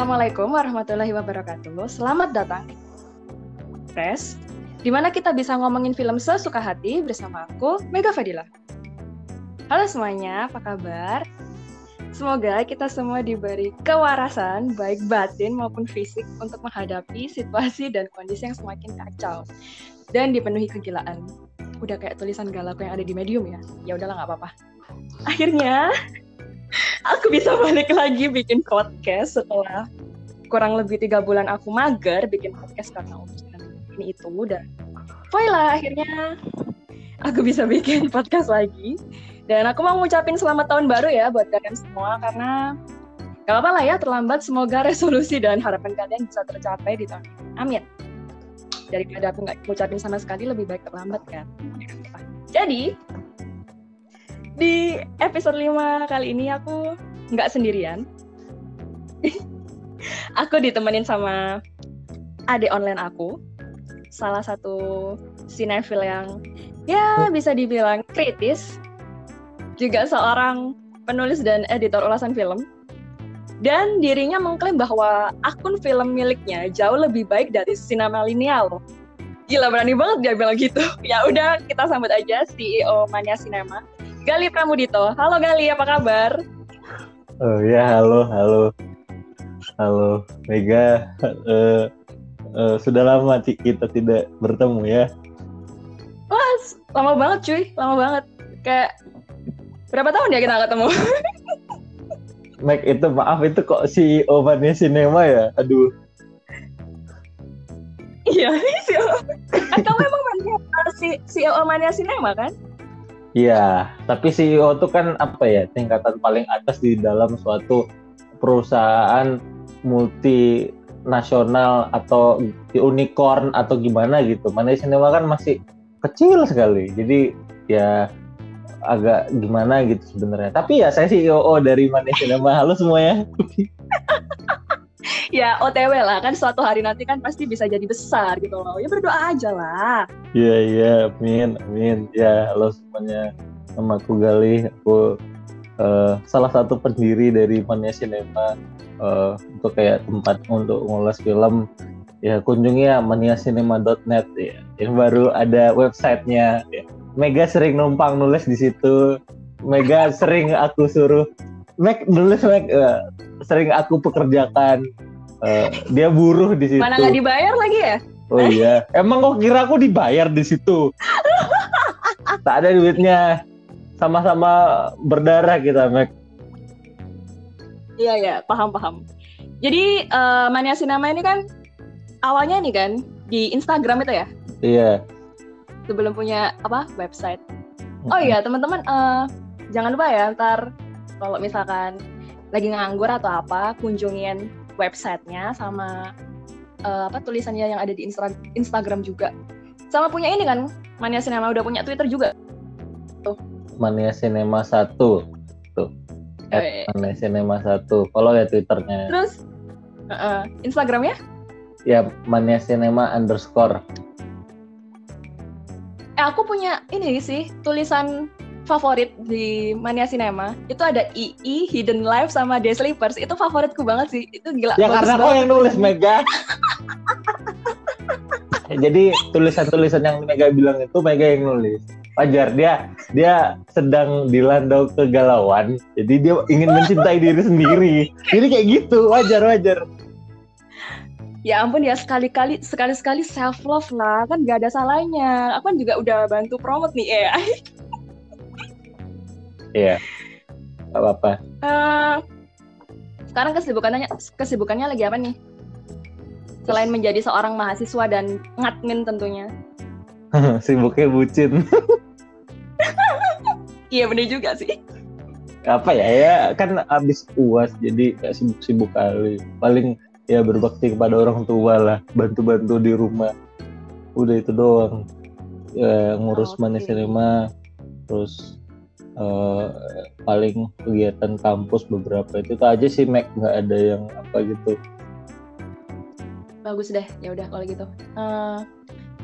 Assalamualaikum warahmatullahi wabarakatuh. Selamat datang di Press, di mana kita bisa ngomongin film sesuka hati bersama aku, Mega Fadila. Halo semuanya, apa kabar? Semoga kita semua diberi kewarasan, baik batin maupun fisik, untuk menghadapi situasi dan kondisi yang semakin kacau dan dipenuhi kegilaan. Udah kayak tulisan galak yang ada di medium ya. Ya udahlah nggak apa-apa. Akhirnya aku bisa balik lagi bikin podcast setelah kurang lebih tiga bulan aku mager bikin podcast karena urusan ini itu udah. Voila, akhirnya aku bisa bikin podcast lagi. Dan aku mau ngucapin selamat tahun baru ya buat kalian semua karena gak apa-apa lah ya terlambat. Semoga resolusi dan harapan kalian bisa tercapai di tahun ini. Amin. Daripada aku nggak ngucapin sama sekali lebih baik terlambat kan. Jadi di episode 5 kali ini aku nggak sendirian. aku ditemenin sama adik online aku. Salah satu sinetfil yang ya bisa dibilang kritis. Juga seorang penulis dan editor ulasan film. Dan dirinya mengklaim bahwa akun film miliknya jauh lebih baik dari sinema lineal. Gila berani banget dia bilang gitu. Ya udah kita sambut aja CEO Mania Cinema Gali Pramudito. Halo Gali, apa kabar? Oh ya, halo, halo. Halo, Mega. Uh, uh, sudah lama kita tidak bertemu ya. Wah, lama banget cuy, lama banget. Kayak berapa tahun ya kita ketemu? Mac itu maaf itu kok CEO Mania Cinema ya? Aduh. Iya, CEO. Eh, kamu emang mania, CEO Mania Cinema kan? Iya, tapi CEO itu kan apa ya tingkatan paling atas di dalam suatu perusahaan multinasional atau unicorn atau gimana gitu. Mana Cinema kan masih kecil sekali, jadi ya agak gimana gitu sebenarnya. Tapi ya saya CEO dari Mana Cinema. Halo semuanya. ya OTW lah kan suatu hari nanti kan pasti bisa jadi besar gitu loh. Ya berdoa aja lah. Iya iya amin amin. Ya halo semuanya. Nama aku Gali aku uh, salah satu pendiri dari Mania Cinema. Uh, untuk kayak tempat untuk ngulas film. Ya kunjungi ya maniacinema.net ya. Yang baru ada websitenya. Ya. Mega sering numpang nulis di situ. Mega sering aku suruh. Meg nulis Meg uh, sering aku pekerjakan uh, dia buruh di situ. Mana nggak dibayar lagi ya? Oh iya, emang kok kira aku dibayar di situ? tak ada duitnya. Sama-sama berdarah kita, Mac. Iya ya, paham paham. Jadi uh, Mania Sinema ini kan awalnya nih kan di Instagram itu ya? Iya. Sebelum punya apa website. Oh iya teman-teman, uh, jangan lupa ya ntar kalau misalkan lagi nganggur atau apa, kunjungin websitenya sama uh, apa tulisannya yang ada di Insta Instagram juga. Sama punya ini kan, Mania Cinema udah punya Twitter juga. Tuh. Mania Cinema satu tuh. Mania Cinema satu. Follow ya Twitternya. Terus uh, uh, Instagramnya? Ya Mania Cinema underscore. Eh aku punya ini sih tulisan favorit di Mania Cinema. Itu ada II Hidden Life sama The Sleepers. Itu favoritku banget sih. Itu gila ya karena kau yang nulis Mega. Jadi tulisan-tulisan yang Mega bilang itu Mega yang nulis. Wajar dia dia sedang dilandau kegalauan jadi dia ingin mencintai diri sendiri. Jadi kayak gitu wajar wajar. Ya ampun ya sekali-kali sekali-sekali self love lah. Kan gak ada salahnya. Aku kan juga udah bantu promote nih eh Iya. Gak apa-apa. Uh, sekarang kesibukannya kesibukannya lagi apa nih? Selain menjadi seorang mahasiswa dan ngadmin tentunya. Sibuknya bucin. iya bener juga sih. Apa ya ya kan abis uas jadi gak sibuk-sibuk kali. Paling ya berbakti kepada orang tua lah, bantu-bantu di rumah. Udah itu doang. Ya, ngurus oh, okay. mana terus uh, paling kegiatan kampus beberapa itu tuh aja sih Mac. Nggak ada yang apa gitu. Bagus deh ya udah kalau gitu. Uh,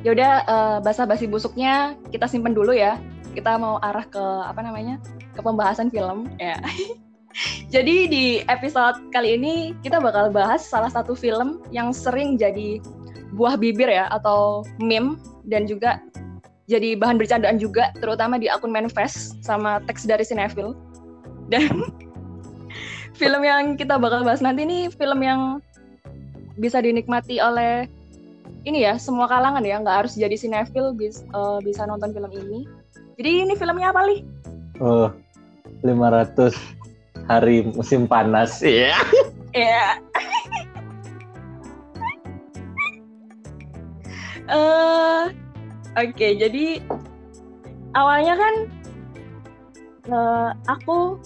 ya udah uh, basa-basi busuknya kita simpen dulu ya. Kita mau arah ke apa namanya ke pembahasan film ya. Jadi di episode kali ini kita bakal bahas salah satu film yang sering jadi buah bibir ya atau meme dan juga jadi bahan bercandaan juga terutama di akun Manifest sama teks dari Cinefil. Dan film yang kita bakal bahas nanti ini film yang bisa dinikmati oleh ini ya semua kalangan ya nggak harus jadi sinetfil bis, uh, bisa nonton film ini jadi ini filmnya apa li? Oh 500 hari musim panas ya yeah. Iya uh, okay, jadi awalnya kan uh, aku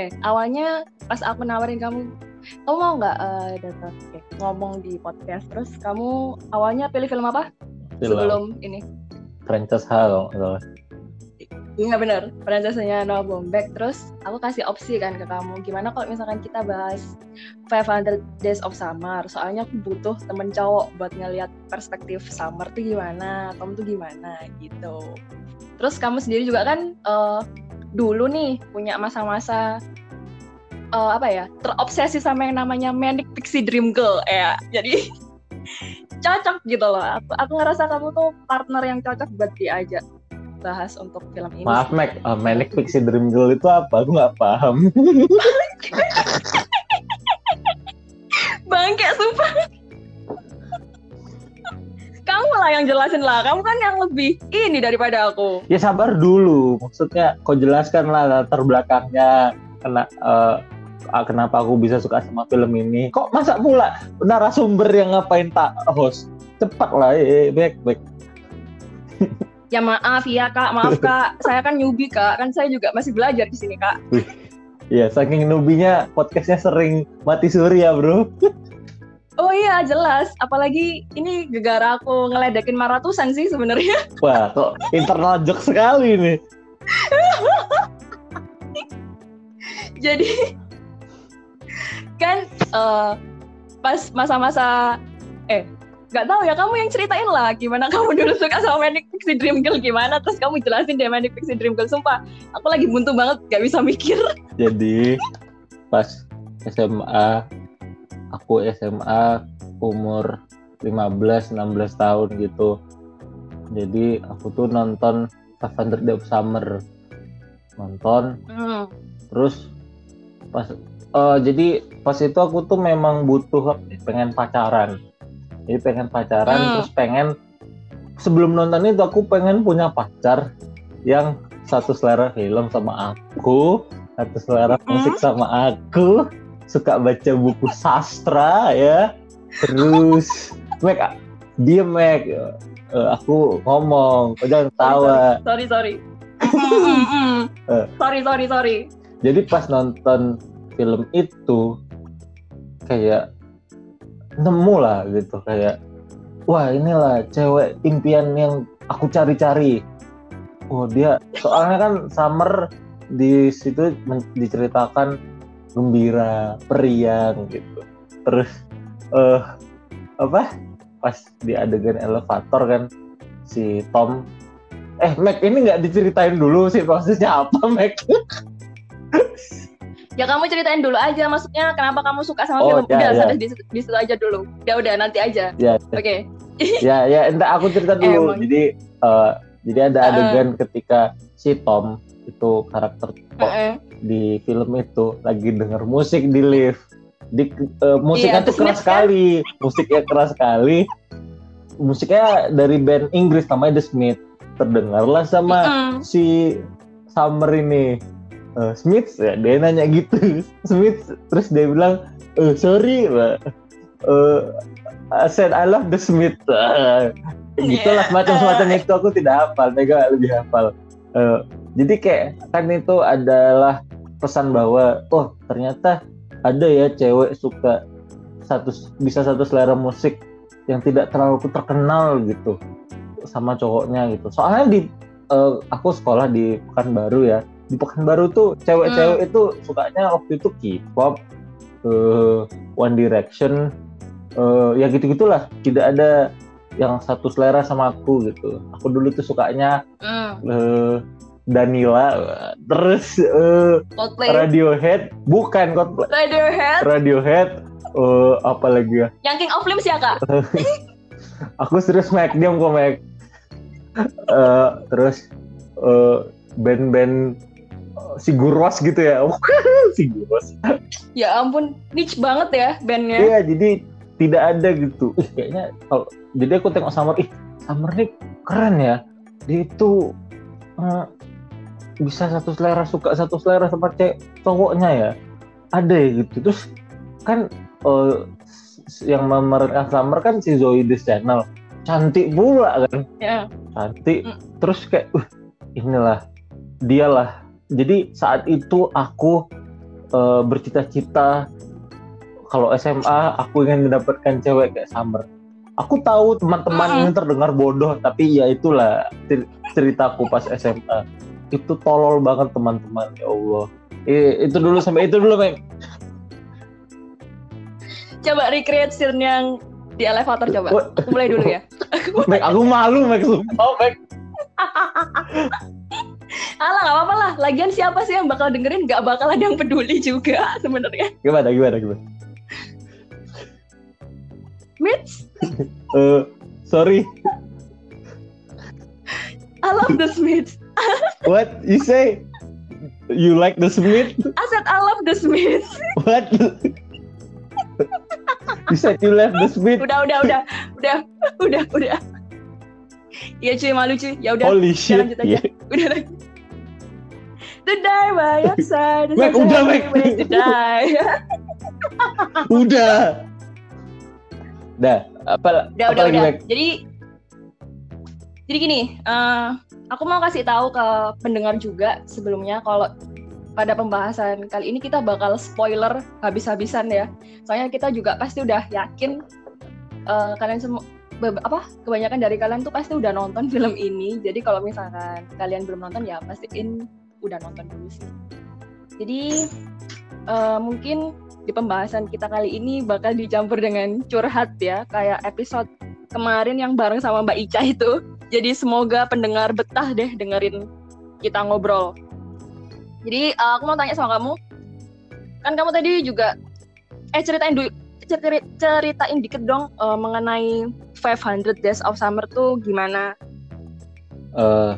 eh awalnya pas aku nawarin kamu kamu mau nggak uh, datang? Eh, ngomong di podcast. Terus kamu awalnya pilih film apa? Film. sebelum ini. Franchise Hall Iya benar, franchise-nya Noah Baumbach. Terus aku kasih opsi kan ke kamu, gimana kalau misalkan kita bahas 500 Days of Summer. Soalnya aku butuh temen cowok buat ngeliat perspektif summer tuh gimana, kamu tuh gimana gitu. Terus kamu sendiri juga kan uh, dulu nih punya masa-masa uh, apa ya terobsesi sama yang namanya manic pixie dream girl ya jadi cocok gitu loh aku aku ngerasa kamu tuh partner yang cocok buat diajak bahas untuk film ini. Maaf Mac. Uh, manic pixie dream girl itu apa? Aku nggak paham. Bangke sumpah. Kamu lah yang jelasin lah. Kamu kan yang lebih ini daripada aku. Ya sabar dulu. Maksudnya kau jelaskan lah latar belakangnya. Kena uh, kenapa aku bisa suka sama film ini. Kok masa pula narasumber yang ngapain tak host? Cepat lah eh, baik baik ya maaf ya kak maaf kak saya kan newbie kak kan saya juga masih belajar di sini kak Iya, saking nubinya podcastnya sering mati suri ya bro. Oh iya jelas, apalagi ini gegara aku ngeledekin maratusan sih sebenarnya. Wah, kok internal joke sekali nih. Jadi kan uh, pas masa-masa eh nggak tahu ya kamu yang ceritain lah gimana kamu dulu suka sama Manic Pixie Dream Girl gimana. Terus kamu jelasin deh Manic Pixie Dream Girl sumpah. Aku lagi buntu banget gak bisa mikir. Jadi pas SMA aku SMA umur 15 16 tahun gitu. Jadi aku tuh nonton 500 Days of Summer. Nonton. Hmm. terus pas uh, jadi pas itu aku tuh memang butuh pengen pacaran jadi pengen pacaran hmm. terus pengen sebelum nonton itu aku pengen punya pacar yang satu selera film sama aku satu selera hmm. musik sama aku suka baca buku sastra ya. Terus Mac dia Mac uh, aku ngomong jangan tawa sorry. sorry sorry. sorry sorry sorry. Jadi pas nonton film itu kayak nemu lah gitu kayak wah inilah cewek impian yang aku cari-cari. Oh dia soalnya kan Summer di situ diceritakan gembira periang gitu. Terus eh uh, apa? Pas di adegan elevator kan si Tom eh Mac ini nggak diceritain dulu sih prosesnya apa Mac ya kamu ceritain dulu aja maksudnya kenapa kamu suka sama oh, film ya, udah? ya. di, di situ aja dulu. Ya udah nanti aja. Ya, oke. Okay. ya ya entah aku cerita dulu. Eh, jadi uh, jadi ada adegan uh, ketika si Tom itu karakter Tom uh, di film itu lagi denger musik di lift. Di uh, musiknya iya, tuh keras kan? sekali. Musiknya keras sekali. Musiknya dari band Inggris namanya The Smith. Terdengarlah sama uh -uh. si Summer ini uh, Smith ya dia nanya gitu. Smith terus dia bilang uh, sorry uh, I said I love the Smith. Uh, gitulah semacam semacam itu aku tidak hafal Mega lebih hafal. Uh, jadi kayak kan itu adalah pesan bahwa oh ternyata ada ya cewek suka satu bisa satu selera musik yang tidak terlalu terkenal gitu sama cowoknya gitu. Soalnya di uh, aku sekolah di Pekanbaru ya di Pekanbaru tuh cewek-cewek hmm. itu sukanya waktu itu K-pop, uh, One Direction, uh, ya gitu-gitulah. Tidak ada yang satu selera sama aku gitu. Aku dulu tuh sukanya hmm. uh, Danila terus uh, Coldplay Radiohead bukan Coldplay Radiohead Radiohead uh, apa lagi ya yang King of Limbs ya kak aku serius Mac diam kok Mac uh, terus uh, band-band uh, Sigurwas gitu ya. Sigurwas ya ampun niche banget ya bandnya. Iya jadi tidak ada gitu. Ih kayaknya kalau jadi aku tengok Summer ih Summer nih keren ya. Dia itu uh, bisa satu selera suka satu selera sama cewek cowoknya ya. Ada ya gitu. Terus kan uh, yang memerankan Summer kan si Zoe Channel cantik pula kan. Ya. Cantik. Mm. terus kayak uh, inilah dialah jadi saat itu aku uh, bercita-cita kalau SMA aku ingin mendapatkan cewek kayak Summer. Aku tahu teman-teman ini terdengar bodoh tapi ya itulah cer- ceritaku pas SMA itu tolol banget teman-teman ya Allah. Eh, itu dulu sampai itu dulu Meg coba recreate scene yang di elevator coba. Aku mulai dulu ya. Meg aku malu Meg sumpah Meg Alah nggak apa-apa lah. Lagian siapa sih yang bakal dengerin? Gak bakal ada yang peduli juga sebenarnya. gimana gimana gimana Mitch, Eh, sorry I love the Smiths. what you say you like the Smith I said I love the Smiths. What? you said you left the Smith. Udah, udah, udah, udah, udah, udah. Iya cuy, malu cuy. Ya udah, Holy shit. lanjut aja. Iya. Udah lagi. To die by your side. udah, way To die. Udah. Dah, apa udah, apa udah, lagi udah. Jadi, jadi gini, eh, aku mau kasih tahu ke pendengar juga sebelumnya kalau pada pembahasan kali ini kita bakal spoiler habis-habisan ya. Soalnya kita juga pasti udah yakin eh, kalian semua apa kebanyakan dari kalian tuh pasti udah nonton film ini. Jadi kalau misalkan kalian belum nonton ya pastiin udah nonton dulu sih. Jadi eh, mungkin di pembahasan kita kali ini bakal dicampur dengan curhat ya, kayak episode kemarin yang bareng sama Mbak Ica itu. Jadi semoga pendengar betah deh dengerin kita ngobrol. Jadi eh, aku mau tanya sama kamu, kan kamu tadi juga eh ceritain dulu ceri- ceritain dikit dong eh, mengenai 500 Days of Summer tuh gimana? Eh,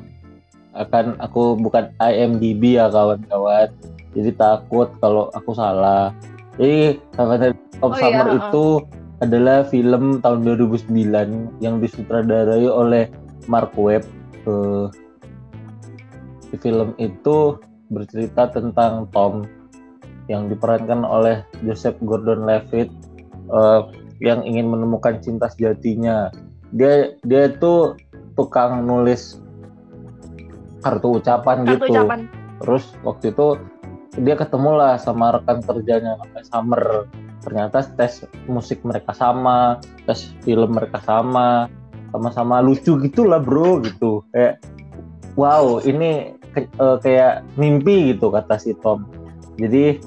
akan aku bukan IMDb ya kawan-kawan. Jadi takut kalau aku salah. Jadi Seven of Oh iya, Summer heeh. itu adalah film tahun 2009 yang disutradarai oleh Mark Webb. Eh, di film itu bercerita tentang Tom yang diperankan oleh Joseph Gordon-Levitt eh, yang ingin menemukan cinta sejatinya. Dia dia itu tukang nulis kartu ucapan Kartu gitu. ucapan. Terus waktu itu dia ketemu lah sama rekan kerjanya namanya Summer. Ternyata tes musik mereka sama, tes film mereka sama, sama-sama lucu gitulah bro gitu. Kayak wow ini ke- eh, kayak mimpi gitu kata si Tom. Jadi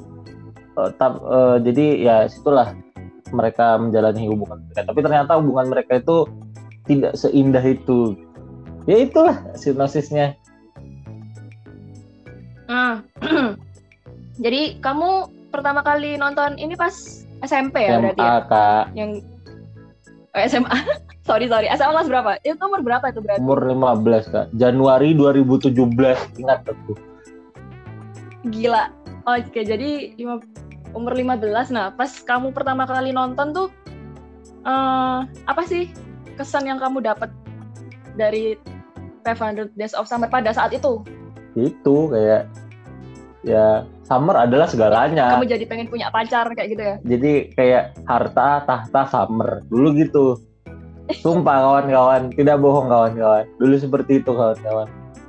tap- eh, jadi ya situlah mereka menjalani hubungan mereka. Tapi ternyata hubungan mereka itu tidak seindah itu. Ya itulah sinopsisnya. Ah. Jadi kamu pertama kali nonton ini pas SMP ya berarti ya? SMA kak. Yang oh, SMA. sorry sorry. SMA kelas berapa? Itu umur berapa itu berarti? umur 15 kak Januari 2017 ingat aku Gila. Oke, jadi lima, umur 15. Nah, pas kamu pertama kali nonton tuh eh apa sih kesan yang kamu dapat dari 500 Days of Summer pada saat itu? Itu kayak ya summer adalah segalanya. Kamu jadi pengen punya pacar kayak gitu ya? jadi kayak harta tahta summer. Dulu gitu. Sumpah kawan-kawan. Tidak bohong kawan-kawan. Dulu seperti itu kawan-kawan.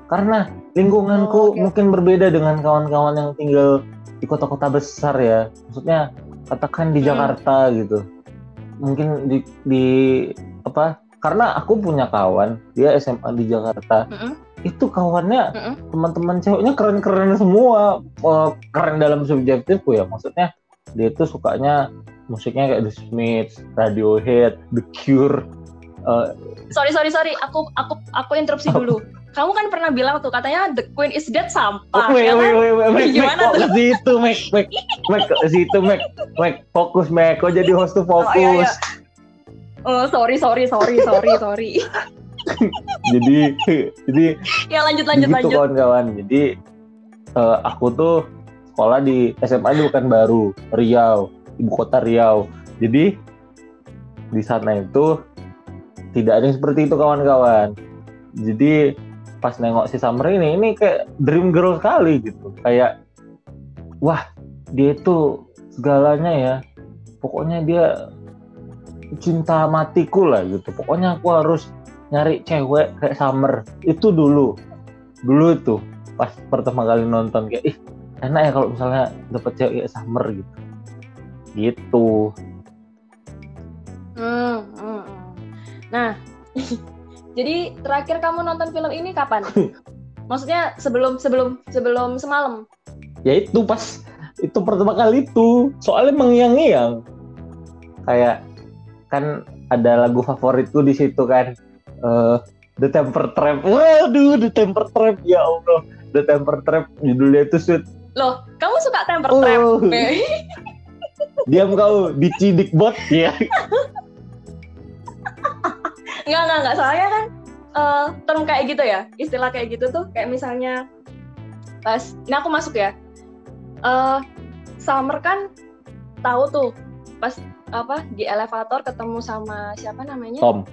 Karena Oh, lingkunganku oke. mungkin berbeda dengan kawan-kawan yang tinggal di kota-kota besar ya. Maksudnya katakan di Hmm. Jakarta gitu. Mungkin di, di apa karena aku punya kawan dia SMA di Jakarta Mm-mm. itu kawannya Mm-mm. teman-teman ceweknya keren-keren semua Eh, keren dalam subjektifku ya maksudnya dia tuh sukanya musiknya kayak The Smiths, Radiohead, The Cure Eh, Sorry sorry sorry, aku aku aku interupsi dulu. kamu kan pernah bilang tuh katanya the queen is dead sampah. Wait, ya wait, kan? wait, wait, Mac, Gimana Mac, kok tuh? situ, Mac, Mac, Mac, situ, Mac, Mac, fokus, Mac, kok jadi host tuh fokus. Oh, iya, iya. Oh, sorry, sorry, sorry, sorry, sorry. jadi, jadi ya lanjut, lanjut, gitu lanjut. kawan-kawan. Jadi eh, aku tuh sekolah di SMA di Pekanbaru, Riau, ibu kota Riau. Jadi di sana itu tidak ada yang seperti itu kawan-kawan. Jadi pas nengok si Summer ini, ini kayak dream girl sekali gitu. Kayak wah dia itu segalanya ya. Pokoknya dia cinta matiku lah gitu. Pokoknya aku harus nyari cewek kayak Summer. Itu dulu. Dulu itu pas pertama kali nonton kayak ih enak ya kalau misalnya dapet cewek kayak Summer gitu. Gitu. Hmm, hmm, hmm. Nah, jadi terakhir kamu nonton film ini kapan? Maksudnya sebelum sebelum sebelum semalam? ya itu pas itu pertama kali itu soalnya mengiang-ngiang kayak kan ada lagu favoritku di situ kan eh The Temper Trap waduh The Temper Trap ya Allah The Temper Trap judulnya itu sweet Loh, kamu suka temper Oh. trap? diam kau dicidik bot ya Enggak, enggak, enggak. Soalnya kan eh, term kayak gitu ya, istilah kayak gitu tuh kayak misalnya pas, ini aku masuk ya. eh Summer kan tahu tuh pas apa di elevator ketemu sama siapa namanya Tom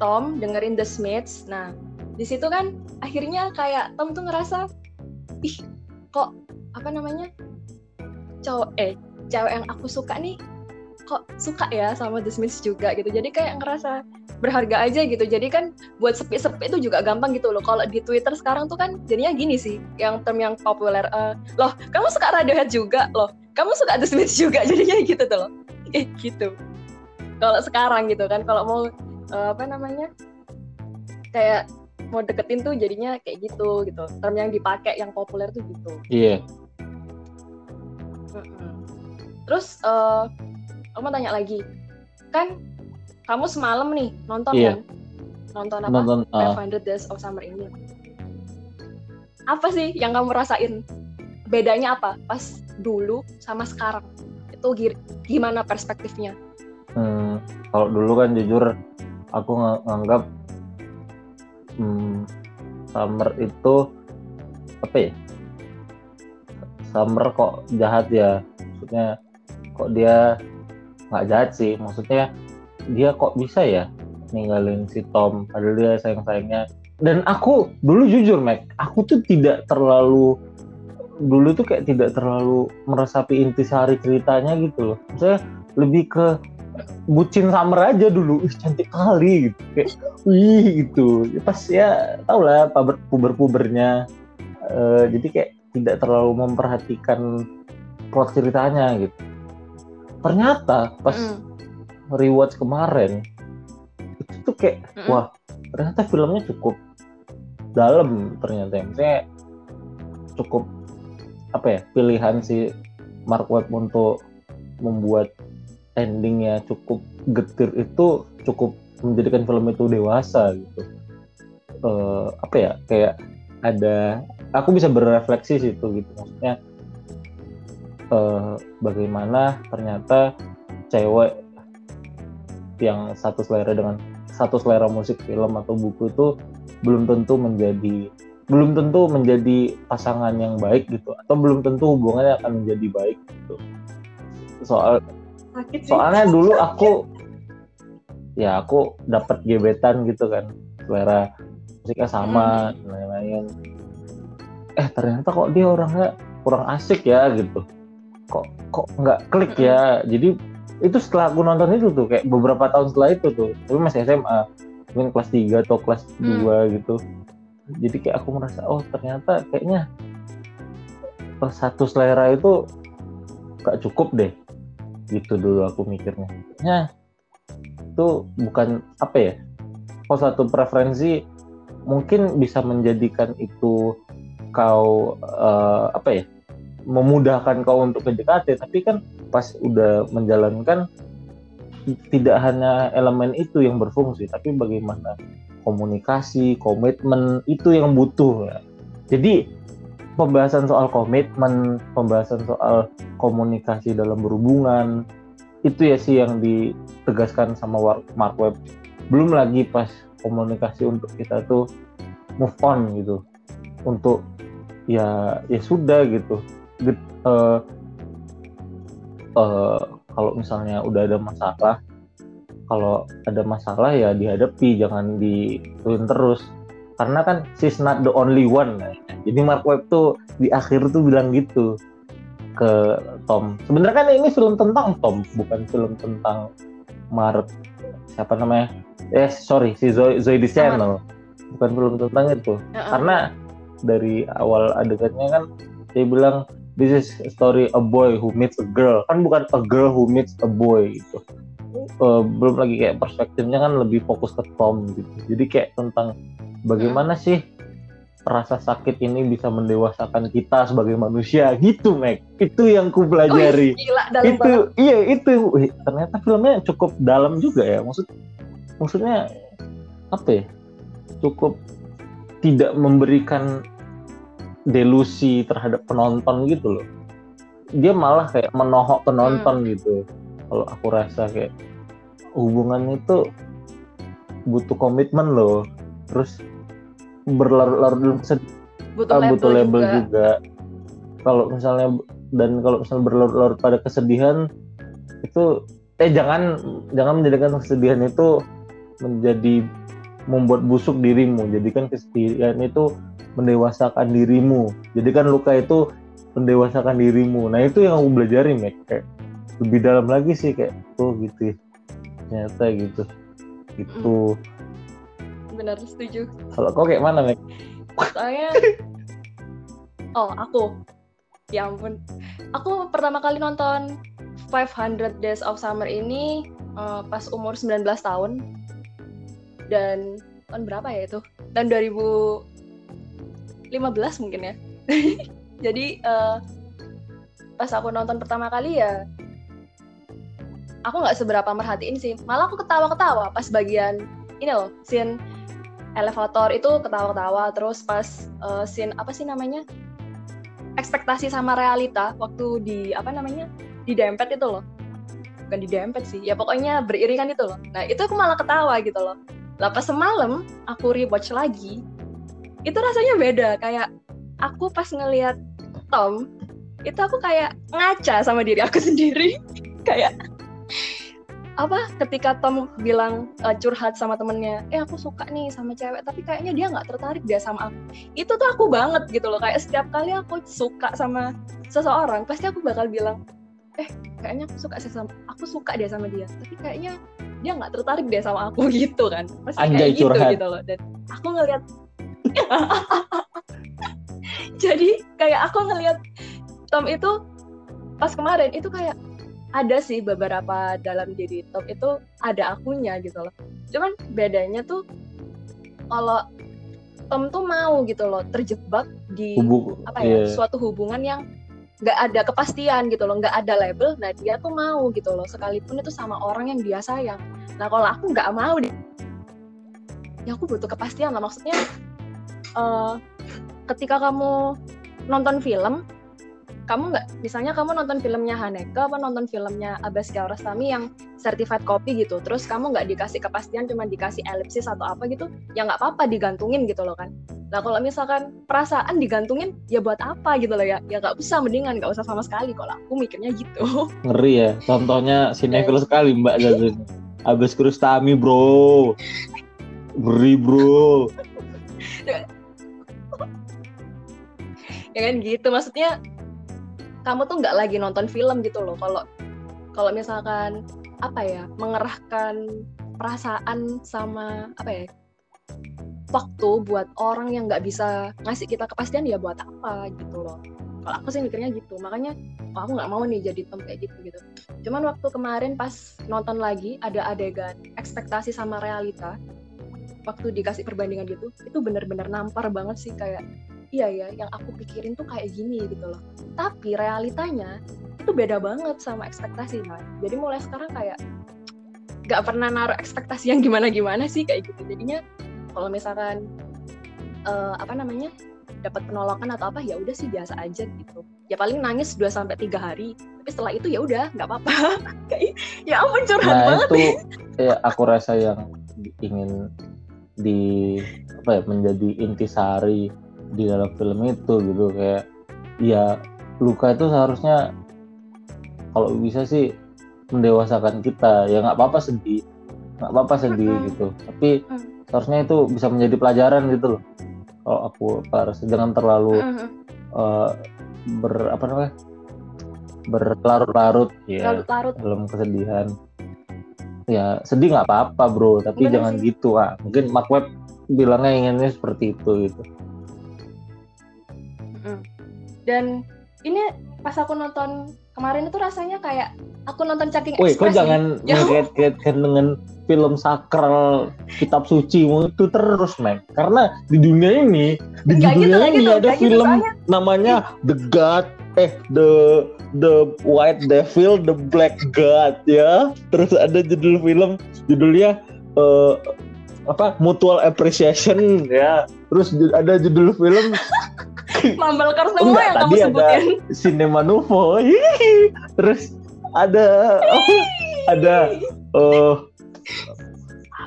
Tom dengerin The Smiths. Nah di situ kan akhirnya kayak Tom tuh ngerasa ih kok apa namanya cowok eh cewek yang aku suka nih kok suka ya sama The Smiths juga gitu. Jadi kayak ngerasa berharga aja gitu. Jadi kan buat sepi-sepi itu juga gampang gitu loh. Kalau di Twitter sekarang tuh kan jadinya gini sih, yang term yang populer. eh, loh, kamu suka Radiohead juga loh. Kamu suka The Smiths juga. Jadinya gitu tuh loh. Eh gitu. Kalau sekarang gitu kan, kalau mau eh, apa namanya kayak mau deketin tuh jadinya kayak gitu gitu. Term yang dipakai yang populer tuh gitu. iya Mm-mm. Terus eh aku mau tanya lagi, kan kamu semalam nih nonton Iya. kan? Nonton apa? nonton ah, 500 Days of Summer ini. Apa sih yang kamu rasain? Bedanya apa? Pas dulu sama sekarang. Itu gi- gimana perspektifnya? hmm, kalau dulu kan jujur aku ng- nganggap hmm, Summer itu apa ya? Summer kok jahat ya? Maksudnya kok dia nggak jahat sih? Maksudnya dia kok bisa ya ninggalin si Tom? Padahal dia sayang sayangnya dan aku dulu jujur Mac aku tuh tidak terlalu dulu tuh kayak tidak terlalu meresapi intisari ceritanya gitu loh saya lebih ke bucin Summer aja dulu ih cantik kali gitu kayak wih gitu Ya, pas ya tau lah puber puber pubernya jadi kayak tidak terlalu memperhatikan plot ceritanya gitu ternyata pas Mm-mm. rewatch kemarin itu tuh kayak Mm-mm. wah ternyata filmnya cukup dalam ternyata ya. Maksudnya cukup apa ya pilihan si Mark Webb untuk membuat endingnya cukup getir itu cukup menjadikan film itu dewasa gitu. Eh, apa ya kayak ada aku bisa berefleksi situ gitu. Maksudnya eh, bagaimana ternyata cewek yang satu selera dengan satu selera musik film atau buku itu belum tentu menjadi belum tentu menjadi pasangan yang baik gitu atau belum tentu hubungannya akan menjadi baik gitu. Soal Sakit sih. soalnya dulu aku ya aku dapat gebetan gitu kan selera musiknya sama dan lain-lain. Eh ternyata kok dia orangnya kurang asik ya gitu. Kok kok nggak klik ya? Jadi itu setelah aku nonton itu tuh kayak beberapa tahun setelah itu tuh tapi masih SMA mungkin kelas 3 atau kelas Hmm. 2 gitu jadi kayak aku merasa oh ternyata kayaknya satu selera itu gak cukup deh. Gitu dulu aku mikirnya. Ya itu bukan apa ya kalau satu preferensi mungkin bisa menjadikan itu kau eh, apa ya memudahkan kau untuk PDKT tapi kan pas udah menjalankan tidak hanya elemen itu yang berfungsi tapi bagaimana komunikasi komitmen itu yang butuh ya. jadi pembahasan soal komitmen pembahasan soal komunikasi dalam berhubungan itu ya sih yang ditegaskan sama Mark Webb. Belum lagi pas komunikasi untuk kita tuh move on gitu. Untuk ya ya sudah gitu. Uh, uh, kalau misalnya udah ada masalah kalau ada masalah ya dihadapi jangan dituin terus. Karena kan she's not the only one nah. jadi Mark Webb tuh di akhir tuh bilang gitu ke Tom. Sebenarnya kan ini film tentang Tom bukan film tentang Mark siapa namanya? Eh sorry si Zoe, Zoe Channel bukan film tentang itu. Uh -uh. karena dari awal adegannya kan dia bilang this is a story a boy who meets a girl. Kan bukan a girl who meets a boy gitu. Uh, belum lagi kayak perspektifnya kan lebih fokus ke Tom gitu. Jadi kayak tentang bagaimana hmm. sih rasa sakit ini bisa mendewasakan kita sebagai manusia gitu Mac. Itu yang ku pelajari. Oh, gila, dalam itu banget. iya itu. Wih, ternyata filmnya cukup dalam juga ya. Maksud maksudnya apa ya? Cukup tidak memberikan delusi terhadap penonton gitu loh. Dia malah kayak menohok penonton hmm. gitu. Kalau aku rasa kayak hubungan itu butuh komitmen loh. Terus berlarut-larut butuh, ah, butuh label, juga, juga. kalau misalnya dan kalau misalnya berlarut-larut pada kesedihan itu eh jangan jangan menjadikan kesedihan itu menjadi membuat busuk dirimu. Jadikan kesedihan itu mendewasakan dirimu. Jadi kan luka itu mendewasakan dirimu. Nah itu yang aku belajarin Mac kayak lebih dalam lagi sih kayak oh gitu ya. Ternyata gitu. Gitu. Benar setuju. Kalau kau kayak mana Mac saya oh aku. Ya ampun. Aku pertama kali nonton 500 Days of Summer ini uh, pas umur 19 tahun. Dan tahun berapa ya itu? Tahun 2000 15 mungkin ya. Jadi uh, pas aku nonton pertama kali ya aku nggak seberapa merhatiin sih. Malah aku ketawa-ketawa pas bagian ini loh scene elevator itu ketawa-ketawa. Terus pas uh, scene apa sih namanya? Ekspektasi sama realita waktu di apa namanya? Di dempet itu loh. Bukan di dempet sih ya pokoknya beriringan itu loh. Nah itu aku malah ketawa gitu loh. Lah pas semalam aku rewatch lagi itu rasanya beda kayak aku pas ngelihat Tom itu aku kayak ngaca sama diri aku sendiri. Kayak apa ketika Tom bilang uh, curhat sama temennya eh aku suka nih sama cewek tapi kayaknya dia nggak tertarik dia sama aku. Itu tuh aku banget gitu loh kayak setiap kali aku suka sama seseorang pasti aku bakal bilang eh kayaknya aku suka sama aku suka dia sama dia. Tapi kayaknya dia nggak tertarik dia sama aku gitu kan. Pasti Anjay, kayak gitu gitu loh. Dan aku ngelihat jadi kayak aku ngelihat Tom itu pas kemarin itu kayak ada sih beberapa dalam diri Tom itu ada akunya gitu loh. Cuman bedanya tuh kalau Tom tuh mau gitu loh terjebak di Hubung, apa ya yeah. suatu hubungan yang nggak ada kepastian gitu loh nggak ada label nah dia tuh mau gitu loh. Sekalipun itu sama orang yang dia sayang. Nah kalau aku nggak mau deh ya aku butuh kepastian lah. Maksudnya uh, ketika kamu nonton film kamu nggak misalnya kamu nonton filmnya Haneke apa nonton filmnya Abbas Kiarostami yang certified copy gitu terus kamu nggak dikasih kepastian cuma dikasih elipsis atau apa gitu ya nggak apa-apa digantungin gitu loh kan. Nah kalau misalkan perasaan digantungin ya buat apa gitu loh ya? Ya nggak usah mendingan nggak usah sama sekali. Kalau aku mikirnya gitu. Ngeri ya contohnya sinetron sekali mbak Jazun Abbas Kiarostami bro. Ngeri bro ya kan gitu. Maksudnya kamu tuh nggak lagi nonton film gitu loh. Kalau kalau misalkan apa ya mengerahkan perasaan sama apa ya waktu buat orang yang nggak bisa ngasih kita kepastian ya buat apa gitu loh. Kalau aku sih mikirnya gitu. Makanya oh, aku nggak mau nih jadi tom kayak gitu gitu. Cuman waktu kemarin pas nonton lagi ada adegan ekspektasi sama realita waktu dikasih perbandingan gitu itu bener-bener nampar banget sih. Kayak iya ya yang aku pikirin tuh kayak gini gitu loh. Tapi realitanya itu beda banget sama ekspektasi kan jadi mulai sekarang kayak gak pernah naruh ekspektasi yang gimana gimana sih kayak gitu. Jadinya kalau misalkan uh, apa namanya dapat penolakan atau apa ya udah sih biasa aja gitu. Ya paling nangis 2 sampai tiga hari tapi setelah itu ya udah nggak apa-apa. Kayak ya ampun curhat nah, banget itu ya aku rasa yang ingin di apa ya menjadi intisari di dalam film itu gitu kayak ya luka itu seharusnya kalau bisa sih mendewasakan kita. Ya nggak apa-apa sedih nggak apa-apa sedih gitu. Tapi mm. seharusnya itu bisa menjadi pelajaran gitu loh. Kalau aku harus jangan terlalu uh, ber apa namanya berlarut-larut ya Larut-larut. dalam kesedihan. Ya sedih nggak apa-apa bro. Tapi Bener jangan sih. gitu ah. Mungkin Mark Webb bilangnya inginnya seperti itu gitu dan ini pas aku nonton kemarin itu rasanya kayak aku nonton Cacking Woi, kok jangan ngait-ngaitkan dengan film sakral kitab suci itu terus, Meg. Karena di dunia ini, di Enggak dunia gitu, ini gitu, ada gitu, film gitu, namanya The God, eh The The White Devil, The Black God ya. Terus ada judul film, judulnya uh, apa Mutual Appreciation ya. Terus ada judul film Mambelkar semua Enggak, yang tadi kamu sebutin. Ada Cinema Nuvo. Terus ada ada uh,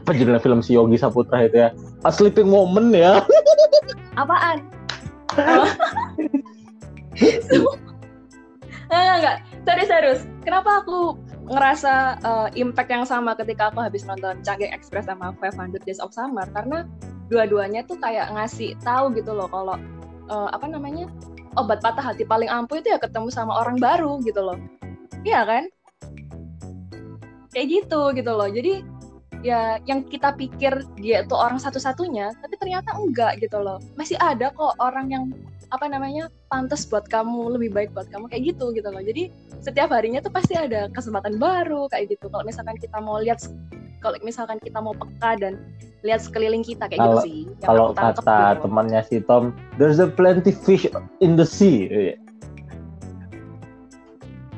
apa judulnya film si Yogi Saputra itu ya? A Sleeping Moment ya. Apaan? Oh. enggak, enggak. Serius, serius. Kenapa aku ngerasa uh, impact yang sama ketika aku habis nonton Canggih Express sama 500 Days of Summer karena dua-duanya tuh kayak ngasih tahu gitu loh kalau uh, apa namanya obat patah hati paling ampuh itu ya ketemu sama orang baru gitu loh. Iya kan? Kayak gitu gitu loh. Jadi ya yang kita pikir dia itu orang satu-satunya tapi ternyata enggak gitu loh. Masih ada kok orang yang apa namanya pantas buat kamu lebih baik buat kamu kayak gitu gitu loh. Jadi setiap harinya tuh pasti ada kesempatan baru kayak gitu. Kalau misalkan kita mau lihat kalau misalkan kita mau peka dan lihat sekeliling kita kayak kalo, gitu sih kalau kata gitu. temannya si Tom there's a plenty fish in the sea.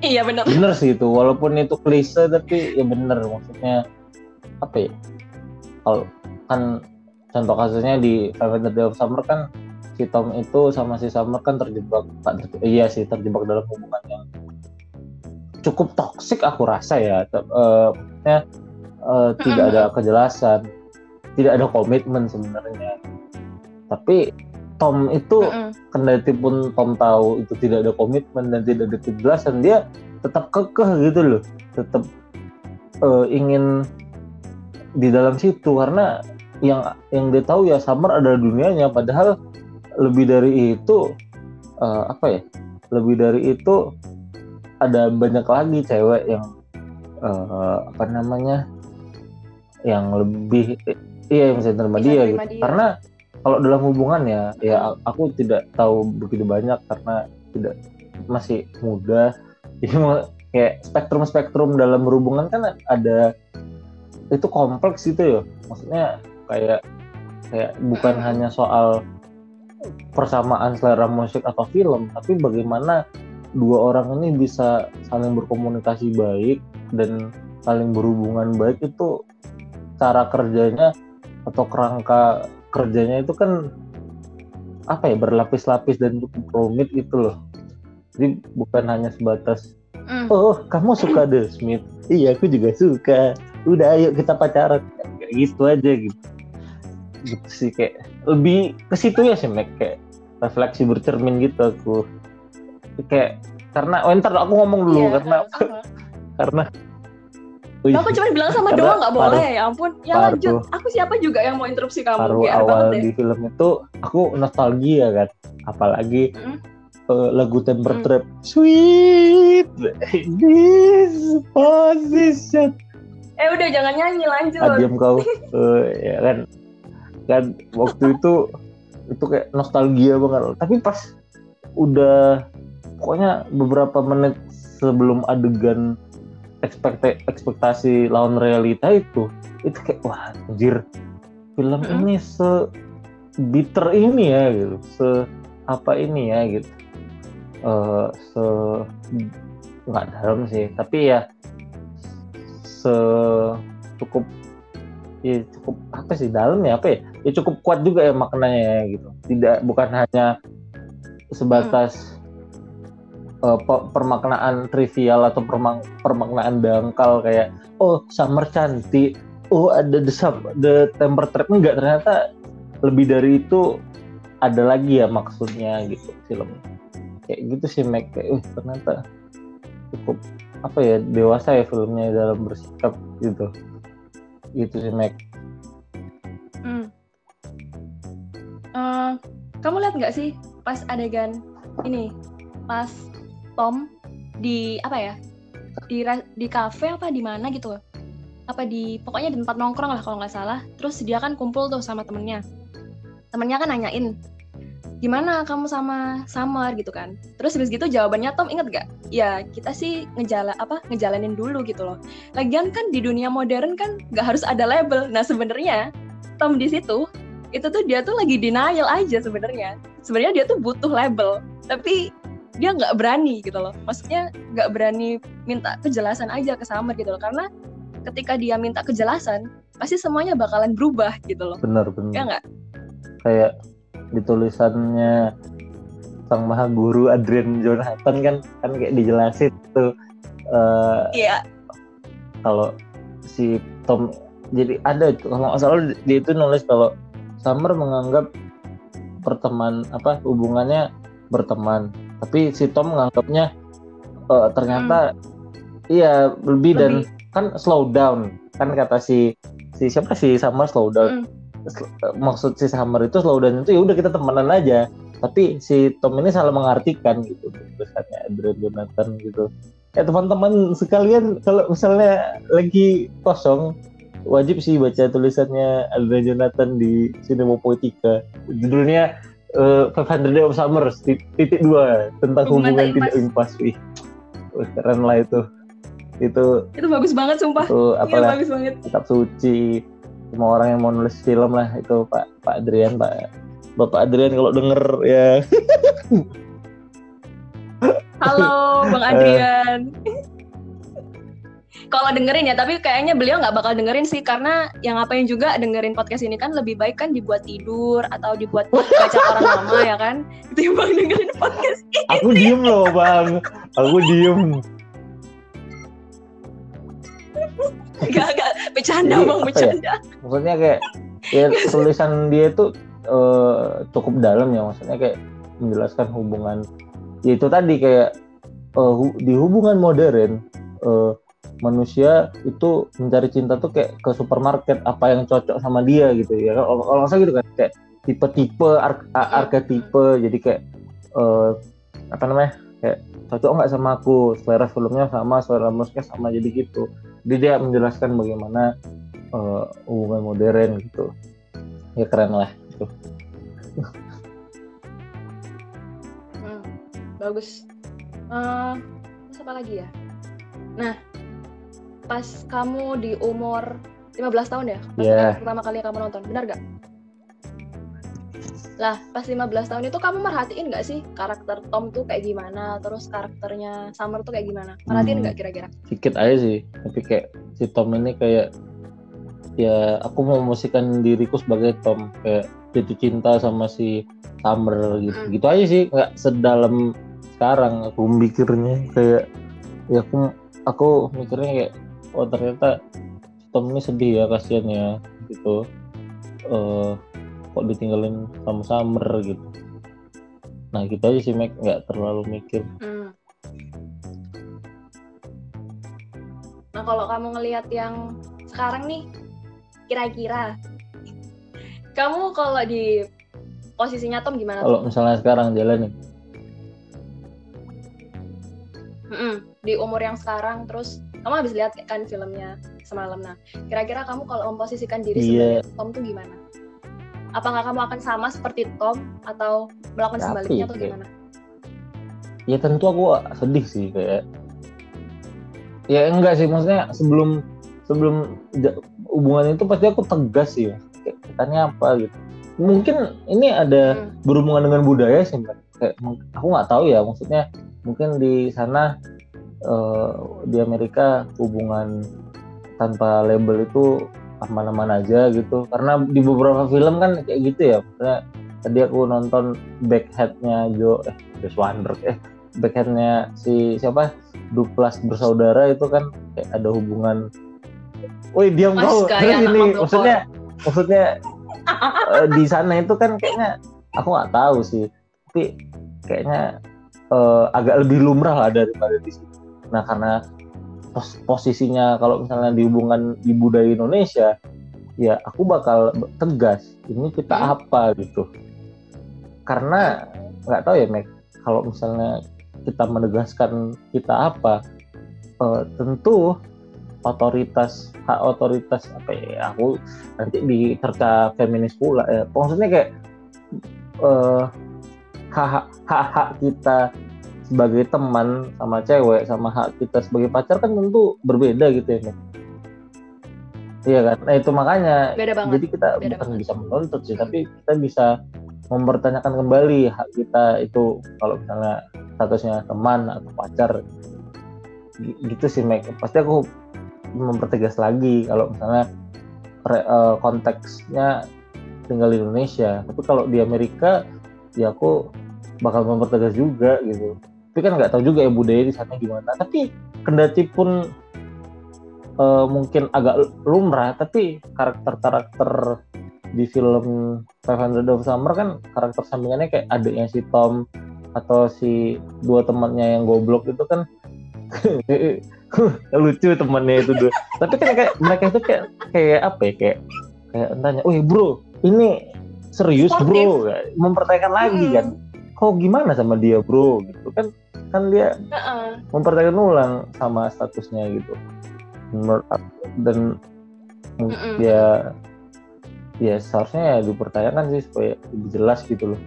Iya. Benar bener. Sih itu walaupun itu klise tapi ya bener maksudnya apa ya? Kalau kan contoh kasusnya di Five Hundred Days of Summer kan si Tom itu sama si Summer kan terjebak iya sih terjebak dalam hubungan yang cukup toksik aku rasa ya. Uh, ya uh, tidak ada kejelasan tidak ada komitmen sebenarnya. Tapi Tom itu mm kendati pun Tom tahu itu tidak ada komitmen dan tidak ada kejelasan dia tetap kekeh gitu loh. Tetap uh, ingin di dalam situ karena yang yang dia tahu ya Summer adalah dunianya. Padahal lebih dari itu uh, apa ya? Lebih dari itu ada banyak lagi cewek yang uh, apa namanya? Yang lebih iya yang bisa terima dia gitu. dia. karena kalau dalam hubungan ya ya aku tidak tahu begitu banyak karena tidak masih muda. Jadi kayak spektrum spektrum dalam hubungan kan ada itu kompleks gitu ya. Maksudnya kayak kayak bukan hmm. hanya soal persamaan selera musik atau film, tapi bagaimana dua orang ini bisa saling berkomunikasi baik dan saling berhubungan baik itu cara kerjanya atau kerangka kerjanya itu kan apa ya berlapis-lapis dan rumit itu loh. Jadi bukan hanya sebatas mm. oh kamu suka The Smith, iya aku juga suka. Udah ayo kita pacaran kayak gitu aja gitu gitu sih kayak lebih ke situ ya sih Mac. Kayak refleksi bercermin gitu aku. Kayak karena oh ntar aku ngomong dulu yeah, karena uh-huh. karena aku cuma bilang sama doang nggak boleh ya ampun. Ya paru, lanjut. Aku siapa juga yang mau interupsi kamu? paru awal di film itu aku nostalgia kan. Apalagi mm uh, lagu Temper mm. Trap. Sweet this position. Eh udah jangan nyanyi lanjut. Diam kau. Uh, ya kan kan waktu itu itu kayak nostalgia banget. Tapi pas udah pokoknya beberapa menit sebelum adegan ekspektasi, ekspektasi lawan realita itu itu kayak wah anjir film hmm. ini se bitter ini ya gitu. Se apa ini ya gitu. Uh, se nggak dalam sih. Tapi ya se cukup ya cukup apa sih dalam ya apa ya? Ya cukup kuat juga ya maknanya ya gitu. Tidak bukan hanya sebatas uh, permaknaan trivial atau permaknaan dangkal kayak oh summer cantik. Oh ada the sub the temper trap. Enggak ternyata lebih dari itu ada lagi ya maksudnya gitu film. Kayak gitu sih Mac. Kayak uh, ternyata cukup apa ya dewasa ya filmnya dalam bersikap gitu gitu sih Mac. Hmm. Uh, kamu lihat nggak sih pas adegan ini pas Tom di apa ya di di kafe apa di mana gitu apa di pokoknya di tempat nongkrong lah kalau nggak salah terus dia kan kumpul tuh sama temennya temennya kan nanyain gimana kamu sama Summer? gitu kan. Terus habis gitu jawabannya Tom inget gak ya kita sih ngejala apa ngejalanin dulu gitu loh. Lagian kan di dunia modern kan nggak harus ada label. Nah sebenarnya Tom di situ itu tuh dia tuh lagi denial aja sebenarnya. Sebenarnya dia tuh butuh label tapi dia nggak berani gitu loh. Maksudnya nggak berani minta kejelasan aja ke Summer gitu loh. Karena ketika dia minta kejelasan pasti semuanya bakalan berubah gitu loh. Benar benar. Ya nggak? Kayak di tulisannya sang maha guru Adrian Jonathan kan kan kayak dijelasin tuh uh, iya. kalau si Tom jadi ada itu kalau nggak salah dia itu nulis kalau Summer menganggap perteman apa hubungannya berteman tapi si Tom menganggapnya uh, ternyata hmm. iya lebih, lebih. dan kan slow down kan kata si si siapa si Summer slow down? Hmm maksud si Summer itu slow down itu ya udah kita temenan aja. Tapi si Tom ini salah mengartikan gitu tulisannya Adrian Jonathan gitu. Ya teman-teman sekalian kalau misalnya lagi kosong wajib sih baca tulisannya Adrian Jonathan di Cinema Poetica judulnya uh, 500 Days of Summer titik dua tentang hubungan, hubungan tidak impas. wih keren lah itu. Itu itu bagus banget sumpah. Itu iya, bagus banget. kitab suci semua orang yang mau nulis film lah itu Pak Pak Adrian Pak Bapak Adrian kalau denger ya. Halo Bang Adrian. Kalau dengerin ya tapi kayaknya beliau nggak bakal dengerin sih karena yang ngapain juga dengerin podcast ini kan lebih baik kan dibuat tidur atau dibuat baca orang lama ya kan? Itu yang bang dengerin podcast ini. Aku diem loh bang. Aku diem Gak, gak, bercanda bang, ya? bercanda. Ya? Maksudnya kayak ya, tulisan dia itu uh, cukup dalam ya, maksudnya kayak menjelaskan hubungan. Ya itu tadi kayak uh, hu di hubungan modern uh, manusia itu mencari cinta tuh kayak ke supermarket apa yang cocok sama dia gitu ya. Kalau kalau gitu kan kayak tipe-tipe ar archetype jadi kayak uh, apa namanya kayak cocok nggak sama aku selera filmnya sama selera musiknya sama jadi gitu. Jadi dia menjelaskan bagaimana uh, hubungan modern gitu. Ya keren lah itu hmm, bagus. Uh, apa lagi ya? Nah pas kamu di umur 15 tahun ya? Pas yeah. pertama kali kamu nonton benar gak lah, pas 15 tahun itu kamu merhatiin nggak sih karakter Tom tuh kayak gimana? Terus karakternya Summer tuh kayak gimana? Merhatiin nggak hmm, kira-kira? Sedikit aja sih, tapi kayak si Tom ini kayak ya aku mau memosikan diriku sebagai Tom kayak jatuh cinta sama si Summer gitu. Hmm. Gitu aja sih, nggak sedalam sekarang aku mikirnya kayak ya aku aku mikirnya kayak oh ternyata Tom ini sedih ya kasihan ya gitu. Uh, kok ditinggalin sama Summer gitu. Nah gitu aja sih Mac nggak terlalu mikir. Hmm. nah kalau kamu ngelihat yang sekarang nih kira-kira kamu kalau di posisinya Tom gimana kalau misalnya sekarang jalan nih. Mm di umur yang sekarang terus kamu habis lihat kan filmnya semalam. Nah kira-kira kamu kalau memposisikan diri yeah. sebagai Tom tuh gimana apakah kamu akan sama seperti Tom atau melakukan Tapi, sebaliknya atau gimana? Ya tentu aku sedih sih kayak ya enggak sih maksudnya sebelum sebelum hubungan itu pasti aku tegas sih ya kayak katanya apa gitu mungkin ini ada hmm. berhubungan dengan budaya sih mbak kayak aku nggak tahu ya maksudnya mungkin di sana uh, di Amerika hubungan tanpa label itu aman-aman aja gitu. Karena di beberapa film kan kayak gitu ya. Maksudnya, tadi aku nonton backheadnya Jo eh Jo Swanberg eh backheadnya si siapa? Duplas bersaudara itu kan kayak ada hubungan. Woi diam kau. terus ini maksudnya maksudnya eh, di sana itu kan kayaknya aku nggak tahu sih. Tapi kayaknya eh, agak lebih lumrah lah daripada di sini. Nah karena pos- posisinya kalau misalnya di hubungan di budaya Indonesia ya aku bakal tegas ini kita Hmm. apa gitu karena nggak tahu ya Meg kalau misalnya kita menegaskan kita apa eh, tentu otoritas hak otoritas apa ya aku nanti dicerca feminis pula ya maksudnya kayak eh, hak hak kita sebagai teman sama cewek sama hak kita sebagai pacar kan tentu berbeda gitu ya Meg. Iya kan, nah itu makanya Beda banget. jadi kita Beda bukan banget. bisa menuntut sih, tapi kita bisa mempertanyakan kembali hak kita itu kalau misalnya statusnya teman atau pacar gitu sih Meg. Pasti aku mempertegas lagi kalau misalnya re- eh, konteksnya tinggal di Indonesia. Tapi kalau di Amerika ya aku bakal mempertegas juga gitu. Tapi kan nggak tahu juga ya budaya di sana gimana. Tapi kendati pun eh, mungkin agak lumrah, tapi karakter-karakter di film 500 of Summer kan karakter sampingannya kayak adiknya si Tom atau si dua temannya yang goblok itu kan lucu temannya itu dua. Tapi kan kayak mereka itu kayak kayak apa ya kayak kayak entahnya, "Wih, bro, ini serius, Sportif. bro." Mempertanyakan lagi Hmm. kan. Kok gimana sama dia, bro? Gitu kan kan dia Heeh. mempertanyakan ulang sama statusnya gitu. Menurut aku dan Mm-mm. ya ya seharusnya ya dipertanyakan sih supaya lebih jelas gitu loh.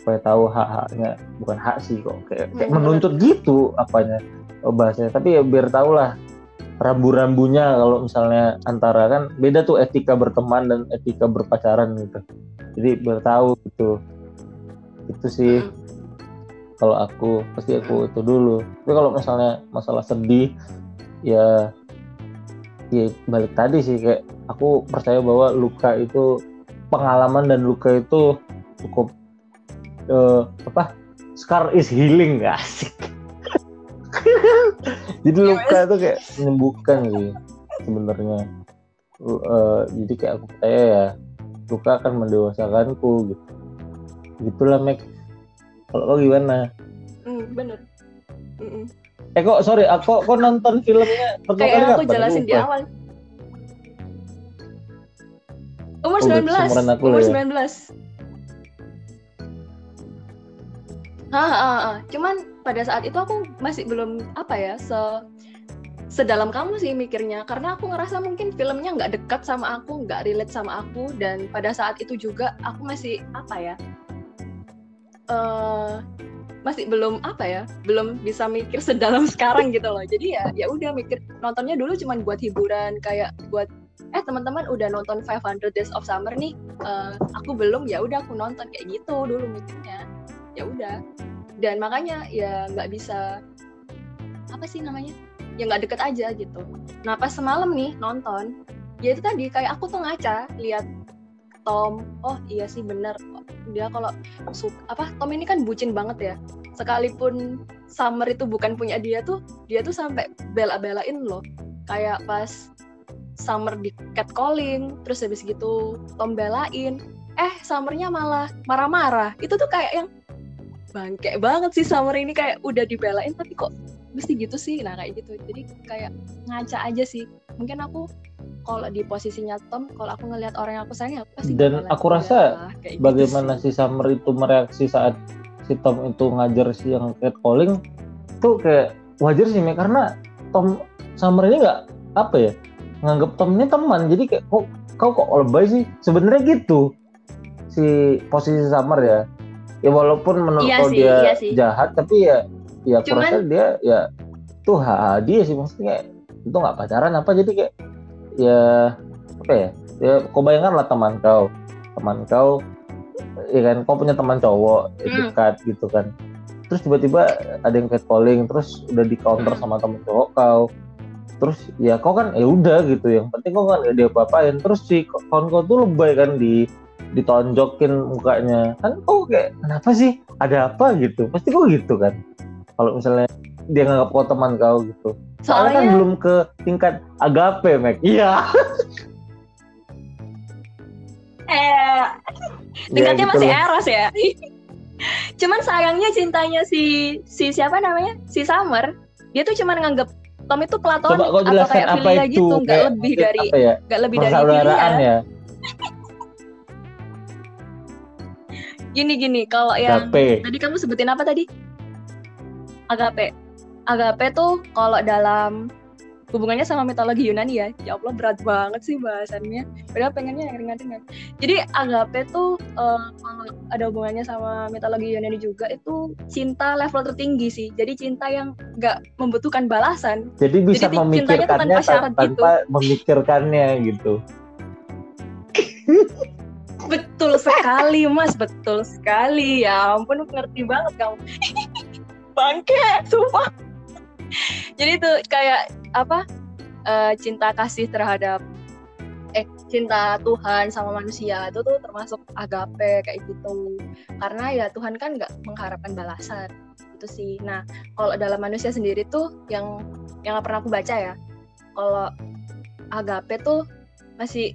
Supaya tahu hak-haknya bukan hak sih kok kayak, kayak Hmm, menuntut gitu apanya oh, bahasanya. Tapi ya biar tahu lah rambu-rambunya kalau misalnya antara kan beda tuh etika berteman dan etika berpacaran gitu. Jadi biar tahu gitu. Itu sih. Mm-mm. Kalau aku pasti aku itu dulu. Tapi kalau misalnya masalah sedih ya ya balik tadi sih kayak aku percaya bahwa luka itu pengalaman dan luka itu cukup eh, apa scar is healing gak asik. Jadi luka itu kayak menyembuhkan sih sebenarnya. Eh, jadi kayak aku percaya ya luka akan mendewasakanku gitu. Gitulah Mac kalau kau gimana Mm, bener. Mm-mm. Eh kok sorry, aku kok nonton filmnya pertama Kayak kali aku kapan? jelasin di Lupa. awal. Umur berarti 19. seumuran aku Umur ya. 19. Hah, ah, ah. cuman pada saat itu aku masih belum apa ya se sedalam kamu sih mikirnya karena aku ngerasa mungkin filmnya nggak dekat sama aku nggak relate sama aku dan pada saat itu juga aku masih apa ya eh masih belum apa ya belum bisa mikir sedalam sekarang gitu loh. Jadi ya ya udah mikir nontonnya dulu cuman buat hiburan kayak buat eh teman-teman udah nonton 500 Days of Summer nih eh, aku belum ya udah aku nonton kayak gitu dulu mikirnya. Ya udah. Dan makanya ya nggak bisa apa sih namanya ya nggak deket aja gitu. Nah pas semalam nih nonton ya itu tadi kayak aku tuh ngaca lihat Tom oh iya sih bener dia kalau suka apa Tom ini kan bucin banget ya. Sekalipun Summer itu bukan punya dia tuh dia tuh sampai bela-belain loh. Kayak pas Summer di catcalling terus habis gitu Tom belain. Eh Summernya malah marah-marah. Itu tuh kayak yang bangke banget sih Summer ini. Kayak udah dibelain tapi kok mesti gitu sih? Nah kayak gitu. Jadi kayak ngaca aja sih. Mungkin aku kalau di posisinya Tom kalau aku ngelihat orang yang aku sayang aku pasti Dan aku rasa gitu Bagaimana sih. si Summer itu mereaksi saat si Tom itu ngajar si yang catcalling tuh kayak wajar sih Mek, karena Tom Summer ini nggak apa ya nganggap Tom ini teman. Jadi kayak kok kau kok lebay sih? Sebenarnya gitu si posisi Summer ya. Ya walaupun menurut Iya sih, dia iya sih. jahat tapi ya ya aku Cuman- rasa dia ya tuh hak dia sih. Maksudnya itu nggak pacaran apa? Jadi kayak ya apa ya? Ya kau bayangkan lah teman kau. Teman kau ya kan kau punya teman cowok Hmm. dekat gitu kan. Terus tiba-tiba ada yang catcalling terus udah di counter Hmm. sama temen cowok kau. Terus ya kau kan ya udah gitu. Yang penting kau kan gak dia apa-apain. Terus si kawan kau tuh lebay kan di ditonjokin mukanya. Kan kau kayak kenapa sih? Ada apa? gitu. Pasti kau gitu kan. Kalau misalnya dia nganggap kau teman kau gitu soalnya, kan soalnya kan belum ke tingkat agape Mac iya eh tingkatnya ya, gitu masih eros ya cuman sayangnya cintanya si si siapa namanya si Summer dia tuh cuman nganggap Tom itu platonik Coba kau atau kayak apa itu, gitu, nggak lebih dari ya? nggak lebih dari Filia. ya. gini gini, kalau yang Agape. tadi kamu sebutin apa tadi? Agape. Agape tuh kalau dalam hubungannya sama mitologi Yunani ya. Ya Allah berat banget sih bahasannya. Padahal pengennya yang ringan-ringan. Jadi agape tuh uh, ada hubungannya sama mitologi Yunani juga itu cinta level tertinggi sih. Jadi cinta yang nggak membutuhkan balasan. Jadi bisa jadi, memikirkannya tanpa, syarat tanpa gitu. memikirkannya gitu. Betul sekali mas. Betul sekali. Ya ampun ngerti banget kamu. Bangke sumpah jadi itu kayak apa uh, cinta kasih terhadap eh cinta Tuhan sama manusia itu tuh termasuk agape kayak gitu. Karena ya Tuhan kan nggak mengharapkan balasan itu sih. Nah kalau dalam manusia sendiri tuh yang yang pernah aku baca ya kalau agape tuh masih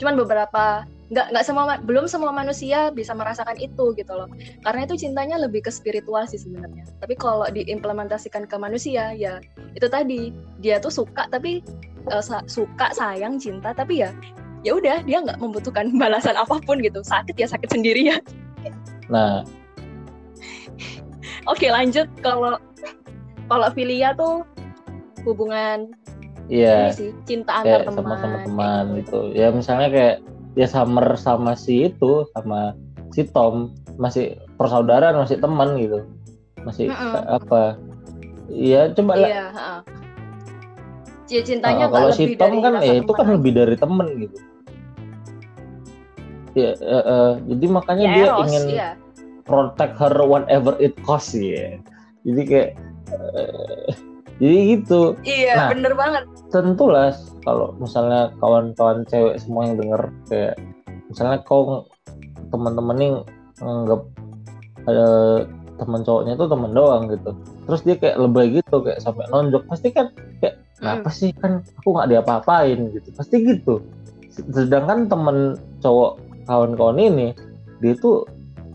cuman beberapa nggak nggak semua belum semua manusia bisa merasakan itu gitu loh karena itu cintanya lebih ke spiritual sih sebenarnya tapi kalau diimplementasikan ke manusia ya itu tadi dia tuh suka tapi uh, suka sayang cinta tapi ya ya udah dia nggak membutuhkan balasan apa pun gitu sakit ya sakit sendiri ya nah oke lanjut kalau kalau filia tuh hubungan Iya. cinta antar teman. Sama-sama teman gitu. Ya misalnya kayak ya Summer sama si itu sama si Tom masih persaudaraan masih teman gitu. Masih mm -mm. apa? Ya coba lah. Iya, ya, cintanya uh, kalau si Tom kan ya itu kan lebih dari temen gitu. Ya uh, uh, jadi makanya ya, dia Eros, ingin iya. protect her whatever it costs ya. Jadi kayak uh, jadi gitu. Iya nah, bener banget tentulah kalau misalnya kawan-kawan cewek semua yang denger kayak misalnya kau teman-teman nih nganggap ada teman cowoknya itu teman doang gitu. Terus dia kayak lebay gitu kayak sampai nonjok pasti kan kayak hmm. apa sih kan aku nggak diapa-apain gitu. Pasti gitu. Sedangkan temen cowok kawan-kawan ini dia tuh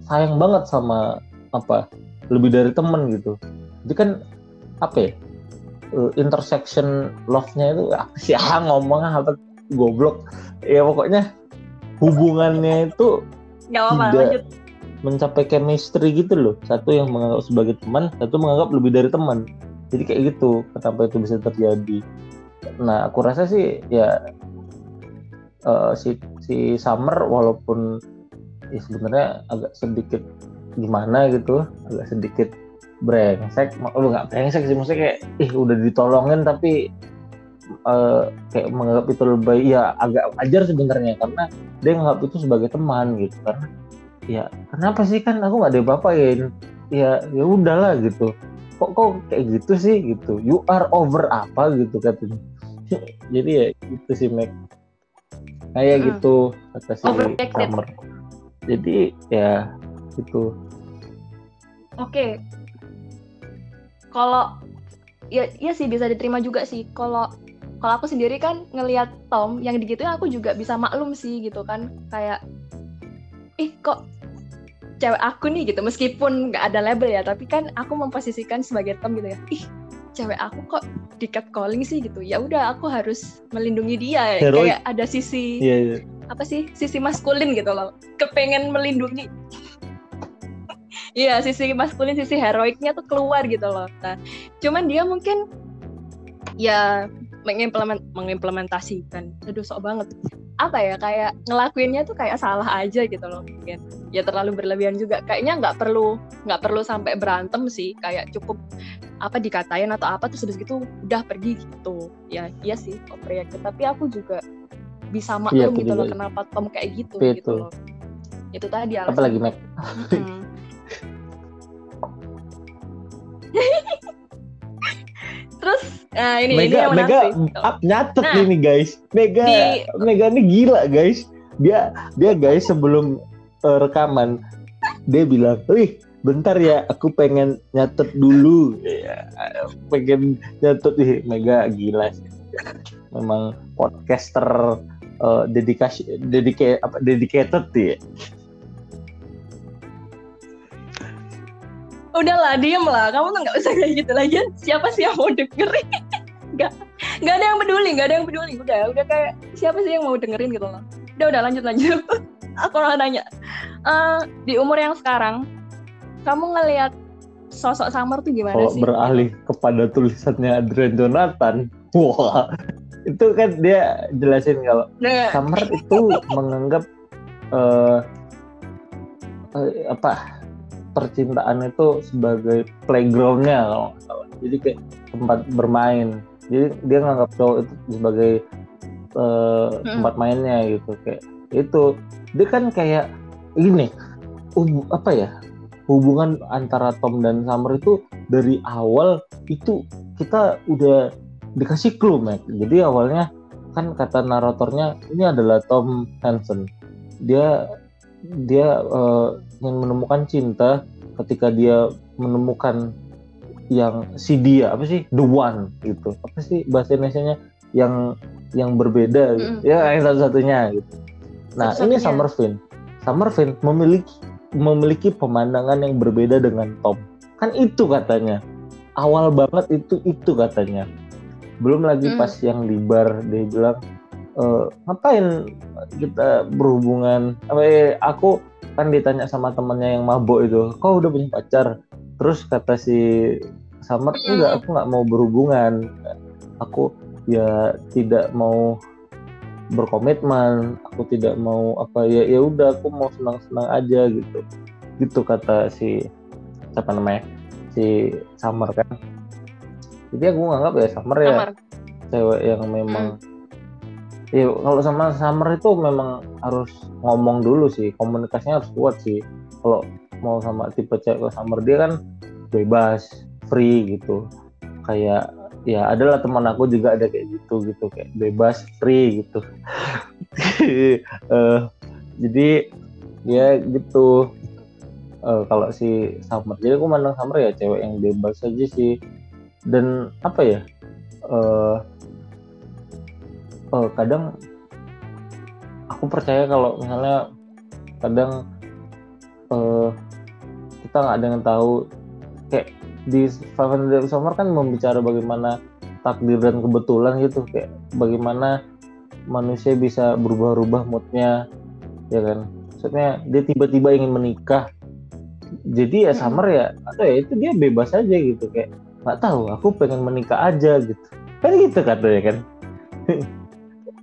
sayang banget sama apa lebih dari temen gitu. Jadi kan apa ya uh, intersection love-nya itu apa sih ah ngomongnya apa goblok. Ya pokoknya hubungannya itu Gak apa, tidak lanjut. mencapai chemistry gitu loh. Satu yang menganggap sebagai teman satu menganggap lebih dari teman. Jadi kayak gitu kenapa itu bisa terjadi. Nah aku rasa sih ya uh, si si Summer walaupun ya sebenarnya agak sedikit gimana gitu agak sedikit brengsek. Lu nggak brengsek sih maksudnya kayak ih udah ditolongin tapi uh, kayak menganggap itu lebih ya agak ajar sebenarnya karena dia menganggap itu sebagai teman gitu. Karena ya kenapa sih? Kan aku nggak diapa-apain ya ya udahlah gitu. Kok kok kayak gitu sih gitu? You are over apa gitu katanya. Jadi ya itu sih Mac. Kayak hmm. gitu kata si Summer. Jadi ya gitu. Oke. okay kalau ya ya sih bisa diterima juga sih. Kalau kalau aku sendiri kan ngelihat Tom yang digituin aku juga bisa maklum sih gitu kan. Kayak ih kok cewek aku nih gitu. Meskipun nggak ada label ya tapi kan aku memposisikan sebagai Tom gitu ya. Ih cewek aku kok di calling sih gitu. Ya udah aku harus melindungi dia. Heroic. kayak ada sisi yeah, yeah. apa sih? Sisi maskulin gitu loh. Kepengen melindungi Iya, sisi maskulin, sisi heroiknya tuh keluar gitu loh. Nah, cuman dia mungkin ya mengimplement mengimplementasikan. Aduh, sok banget. Apa ya, kayak ngelakuinnya tuh kayak salah aja gitu loh mungkin. Ya terlalu berlebihan juga. Kayaknya nggak perlu nggak perlu sampai berantem sih. Kayak cukup apa dikatain atau apa terus habis gitu udah pergi gitu. Ya, iya sih, overreact. Tapi aku juga bisa iya, maklum iya, gitu loh kenapa Tom kayak gitu Betul. gitu loh. Itu tadi alasan. Apalagi Mac. Hmm. Terus Nah, ini Mega ini yang Mega up nyatet Nah, ini guys. Mega di- Mega ini gila guys. Dia dia guys sebelum eh, rekaman dia bilang, "Wih, bentar ya, aku pengen nyatet dulu." Ya, pengen nyatet ih Mega gila sih. Memang podcaster eh, dedikasi dedicate apa dedicated ya. Udahlah, diem lah. Kamu tuh nggak usah kayak gitu lagi. Siapa sih yang mau dengerin? Nggak, nggak ada yang peduli, nggak ada yang peduli. Udah, udah kayak siapa sih yang mau dengerin gitu loh. Udah, udah lanjut lanjut. Aku mau nanya. Eh, di umur yang sekarang, kamu ngelihat sosok Summer tuh gimana Kalau sih? beralih kepada tulisannya Adrian Jonathan, wah itu kan dia jelasin kalau Nah, Summer itu menganggap eh, eh, apa percintaan itu sebagai playgroundnya kalau nggak salah. Jadi kayak tempat bermain. Jadi dia nganggap cowok itu sebagai eh, tempat mainnya gitu kayak itu. Dia kan kayak ini hub- apa ya hubungan antara Tom dan Summer itu dari awal itu kita udah dikasih clue Mac. Jadi awalnya kan kata naratornya ini adalah Tom Hansen. Dia dia eh, ingin menemukan cinta ketika dia menemukan yang si dia apa sih the one gitu apa sih bahasa Indonesia-nya yang yang berbeda gitu. Mm. ya yang satu-satunya gitu. Nah ini Satu-satunya. Summer Finn. Summer Finn memiliki memiliki pemandangan yang berbeda dengan Tom. Kan itu katanya. Awal banget itu itu katanya. Belum lagi Hmm. pas yang di bar dia bilang e, ngapain kita berhubungan? Apa eh, aku kan ditanya sama temannya yang mabok itu, kau udah punya pacar? Terus kata si Summer, Hmm. enggak, aku nggak mau berhubungan. Aku ya tidak mau berkomitmen aku tidak mau apa ya ya udah aku mau senang senang aja gitu gitu kata si siapa namanya si Summer kan jadi aku nganggap ya Summer ya Summer. cewek yang memang ya kalau sama Summer itu memang harus ngomong dulu sih komunikasinya harus kuat sih. Kalau mau sama tipe cewek Summer dia kan bebas free gitu. Kayak ya adalah teman aku juga ada kayak gitu gitu. Kayak bebas free gitu. Eh, jadi ya gitu. Eh, kalau si Summer jadi aku mandang Summer ya cewek yang bebas aja sih. Dan apa ya? Eh eh, kadang aku percaya kalau misalnya kadang eh kita nggak ada yang tahu. Kayak di Five Hundred Summer kan membicara bagaimana takdir dan kebetulan gitu. Kayak bagaimana manusia bisa berubah-ubah moodnya ya kan? Maksudnya dia tiba-tiba ingin menikah. Jadi ya Mm-mm. Summer ya atau ya itu dia bebas aja gitu. Kayak nggak tahu aku pengen menikah aja gitu. Kan gitu katanya kan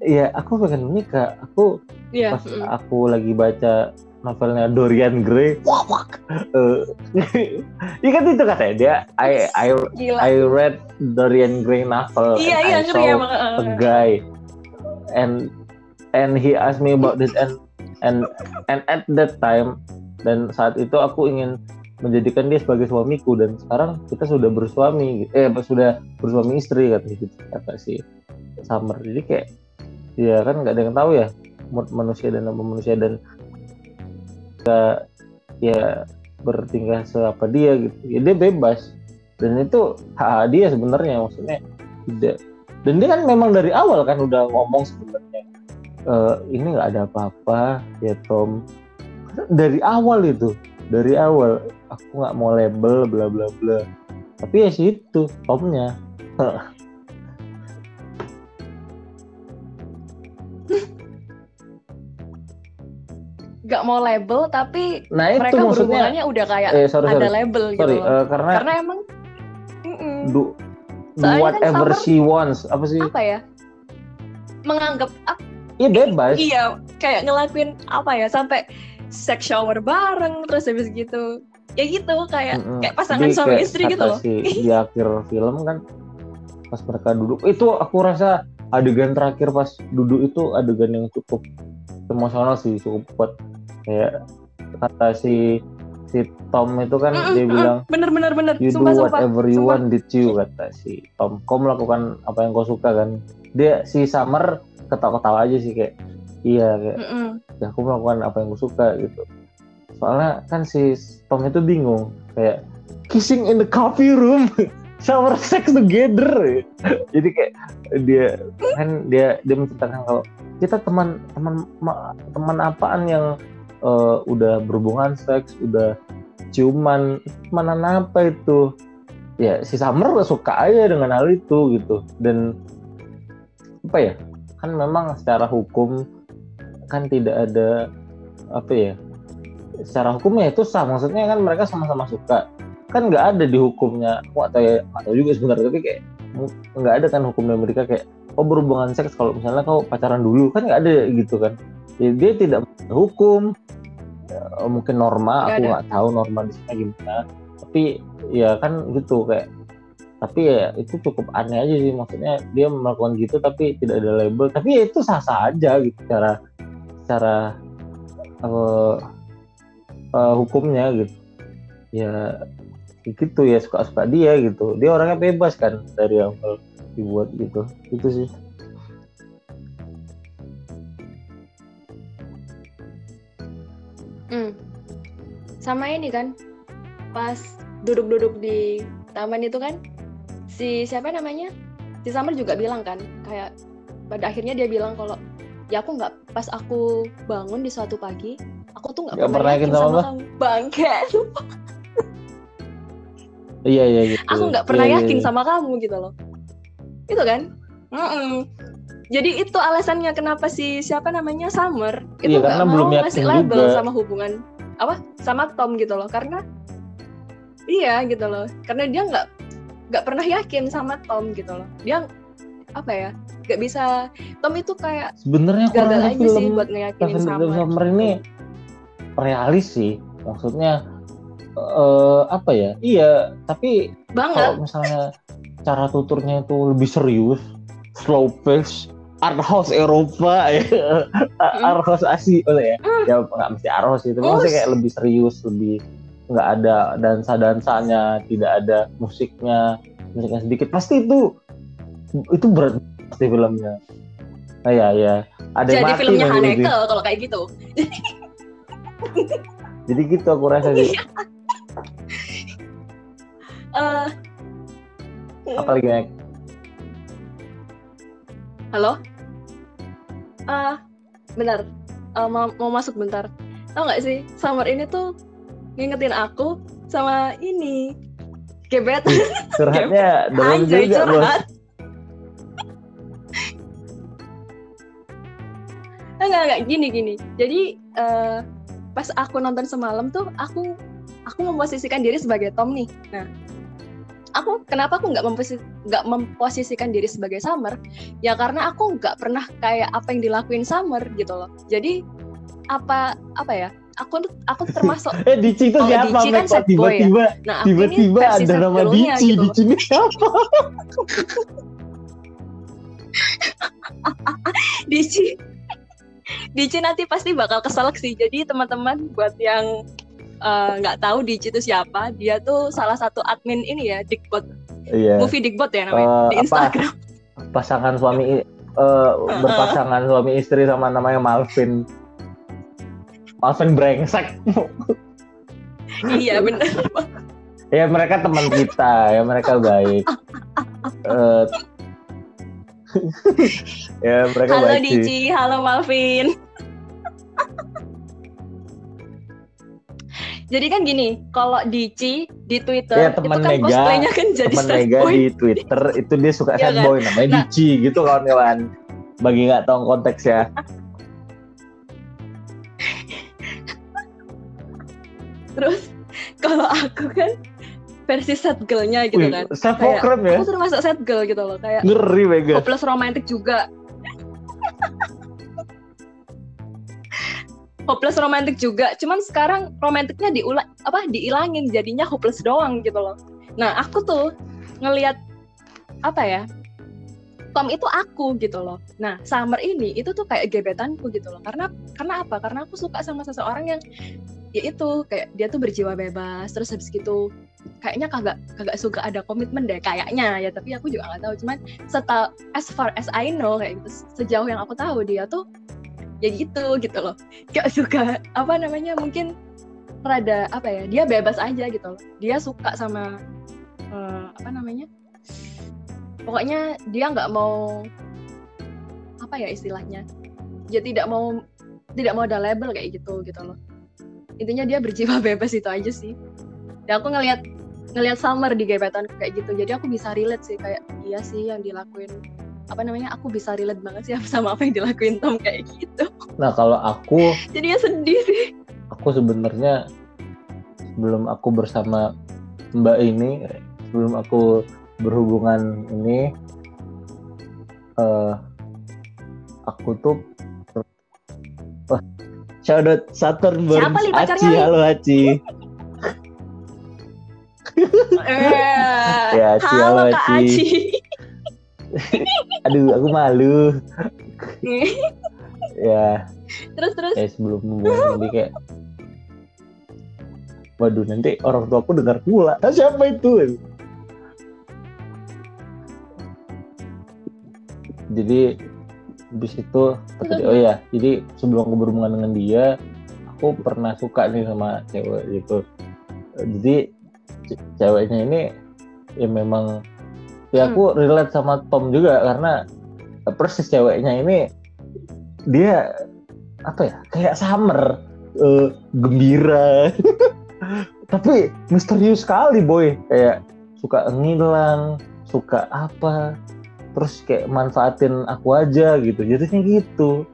ya aku pengen menikah aku Iya. pas mm. aku lagi baca novelnya Dorian Gray wak wak eh, iya kan itu katanya dia I I Gila. I read Dorian Gray novel Iya and iya I ngeri saw emang. a eh. guy and and he asked me about it and and and at that time dan saat itu aku ingin menjadikan dia sebagai suamiku dan sekarang kita sudah bersuami eh sudah bersuami istri kata gitu kata si Summer jadi kayak ya kan nggak ada yang tahu ya mood manusia dan apa manusia dan kita ya bertingkah seapa dia gitu. Ya dia bebas. Dan itu hak dia sebenarnya maksudnya tidak. Dan dia kan memang dari awal kan udah ngomong sebenarnya "Eh, ini nggak ada apa-apa ya Tom. Dari awal itu dari awal aku nggak mau label bla bla bla. Tapi ya situ Tomnya Gak mau label tapi nah itu mereka maksudnya berhubungannya udah kayak eh sorry ada sorry label gitu. sorry loh. eh, karena Karena emang do, do kan whatever Summer- she wants apa sih apa ya? Menganggap iya bebas iya kayak ngelakuin apa ya sampai sex shower bareng terus habis gitu. Ya gitu kayak Mm-mm. kayak pasangan Jadi suami kayak istri gitu loh. si di akhir film kan pas mereka duduk itu aku rasa adegan terakhir pas duduk itu adegan yang cukup emosional sih cukup kuat kayak kata si si Tom itu kan Mm-mm, dia mm-mm. bilang bener bener bener you sumpah do sumpah whatever you sumpah. want did you kata si Tom kau melakukan apa yang kau suka kan dia si Summer ketawa-ketawa aja sih kayak iya kayak Mm-mm. ya aku melakukan apa yang aku suka gitu soalnya kan si Tom itu bingung kayak kissing in the coffee room shower sex together jadi kayak dia kan dia dia menceritakan kalau kita teman teman ma- teman apaan yang eh, udah berhubungan seks udah ciuman temenan apa itu. Ya si Summer suka aja dengan hal itu gitu. Dan apa ya kan memang secara hukum kan tidak ada apa ya secara hukumnya itu sah. Maksudnya kan mereka sama-sama suka. Kan nggak ada di hukumnya. Aku atau ya atau juga sebenarnya tapi kayak nggak ada kan hukum di Amerika kayak oh berhubungan seks kalau misalnya kau pacaran dulu. Kan nggak ada gitu kan. Ya, dia tidak hukum mungkin norma Nggak aku nggak tahu norma di sana gimana. Tapi ya kan gitu kayak tapi ya itu cukup aneh aja sih. Maksudnya dia melakukan gitu tapi tidak ada label. Tapi ya itu sah sah aja gitu secara secara eh, eh, hukumnya gitu. Ya gitu ya suka suka dia gitu. Dia orangnya bebas kan dari awal dibuat gitu. Itu sih Sama ini kan, pas duduk-duduk di taman itu kan, si siapa namanya? Si Summer juga bilang kan, kayak pada akhirnya dia bilang kalau ya aku nggak pas aku bangun di suatu pagi, aku tuh nggak pernah yakin sama kamu, bangke. iya iya gitu Aku nggak pernah Iya, iya, yakin iya. sama kamu gitu loh. Itu kan? Mm-mm. Jadi itu alasannya kenapa si siapa namanya Summer itu Iya, karena mau belum ngasih yakin label juga. sama hubungan apa sama Tom gitu loh. Karena iya gitu loh. Karena dia nggak nggak pernah yakin sama Tom gitu loh. Dia apa ya nggak bisa Tom itu kayak sebenarnya gagal kurang aja sih film buat ngeyakinin Seven Summer. Ini realis sih. Maksudnya eh apa ya iya tapi banget. kalau misalnya cara tuturnya itu lebih serius slow pace art house Eropa ya. Art house Asia ya? Mm. ya nggak mesti art house itu maksudnya kayak lebih serius lebih nggak ada dansa dansanya tidak ada musiknya musiknya sedikit. Pasti itu itu berat pasti filmnya. Nah, ya ya. Ada yang jadi mati filmnya. Haneke kalau kayak gitu. Jadi gitu aku rasa sih. Eh, apalagi halo ah benar Eh, mau, mau masuk bentar. Tau nggak sih Summer ini tuh ngingetin aku sama ini. Gebet. Curhatnya dalam juga bos curhat. enggak enggak. Gini gini. Jadi eh, pas aku nonton semalam tuh aku aku memposisikan diri sebagai Tom nih. Nah, aku kenapa aku nggak memposi- nggak memposisikan diri sebagai Summer? Ya karena aku nggak pernah kayak apa yang dilakuin Summer gitu loh. Jadi apa apa ya? Aku aku termasuk eh Dici itu Oh, siapa Dici kan sad boy ya? tiba-tiba nah aku ini tiba-tiba ada nama Dici gitu. Dici ini siapa Dici Dici nanti pasti bakal keselak sih. Jadi teman-teman buat yang eh, nggak tahu Dici itu siapa, dia tuh salah satu admin ini ya, Digbot. iya Movie Digbot ya namanya Eh, di apa? Instagram. pasangan suami eh, berpasangan suami istri sama namanya Malvin Malvin brengsek iya bener. ya mereka teman kita ya mereka baik Eh, ya mereka Halo baik sih Dici, halo Malvin. Jadi kan gini, kalau Dici di Twitter Ya, itu kan Mega, cosplaynya kan jadi teman sad Mega boy. di Twitter itu dia suka Iya sad kan? boy namanya Nah. Dici gitu kawan-kawan bagi nggak tahu konteks ya Terus kalau aku kan versi sad girl-nya gitu Wih, kan. self Kayak, ya Aku termasuk sad girl gitu loh, kayak ngeri Mega hopeless romantic juga. Hopeless romantic juga, cuman sekarang romantiknya diulang apa diilangin jadinya hopeless doang gitu loh. Nah, aku tuh ngelihat apa ya? Tom itu aku gitu loh. Nah, Summer ini itu tuh kayak gebetanku gitu loh. Karena karena apa? Karena aku suka sama seseorang yang ya itu kayak dia tuh berjiwa bebas terus habis gitu kayaknya kagak kagak suka ada komitmen deh kayaknya ya tapi aku juga nggak tahu cuman setelah as far as I know kayak gitu sejauh yang aku tahu dia tuh ya gitu gitu loh. Gak suka apa namanya mungkin rada apa ya dia bebas aja gitu loh. Dia suka sama uh, apa namanya pokoknya dia nggak mau apa ya istilahnya dia tidak mau tidak mau ada label kayak gitu gitu loh. Intinya dia berjiwa bebas itu aja sih. Dan aku ngelihat ngelihat Summer di gebetan kayak gitu jadi aku bisa relate sih kayak iya sih yang dilakuin apa namanya? Aku bisa relate banget sih sama apa yang dilakuin Tom kayak gitu. Nah kalau aku jadi ya sedih sih. aku sebenarnya sebelum aku bersama Mbak ini sebelum aku berhubungan ini uh, aku tuh wah shout out Saturn Siapa li Aci. halo Aci. Eh, ya Aci halo, halo Aci. Aci aduh aku malu. Ya. Terus terus. Ya sebelum hubungan ini kayak waduh nanti orang tua aku dengar pula. Nah, siapa itu? Jadi habis itu tadi oh ya jadi sebelum aku berhubungan dengan dia aku pernah suka nih sama cewek gitu. Jadi ceweknya ini ya memang ya aku hmm. relate sama Tom juga karena persis ceweknya ini dia apa ya kayak summer uh, gembira. Tapi misterius sekali boy. Kayak suka ngilang suka apa terus kayak manfaatin aku aja gitu. Jadinya gitu.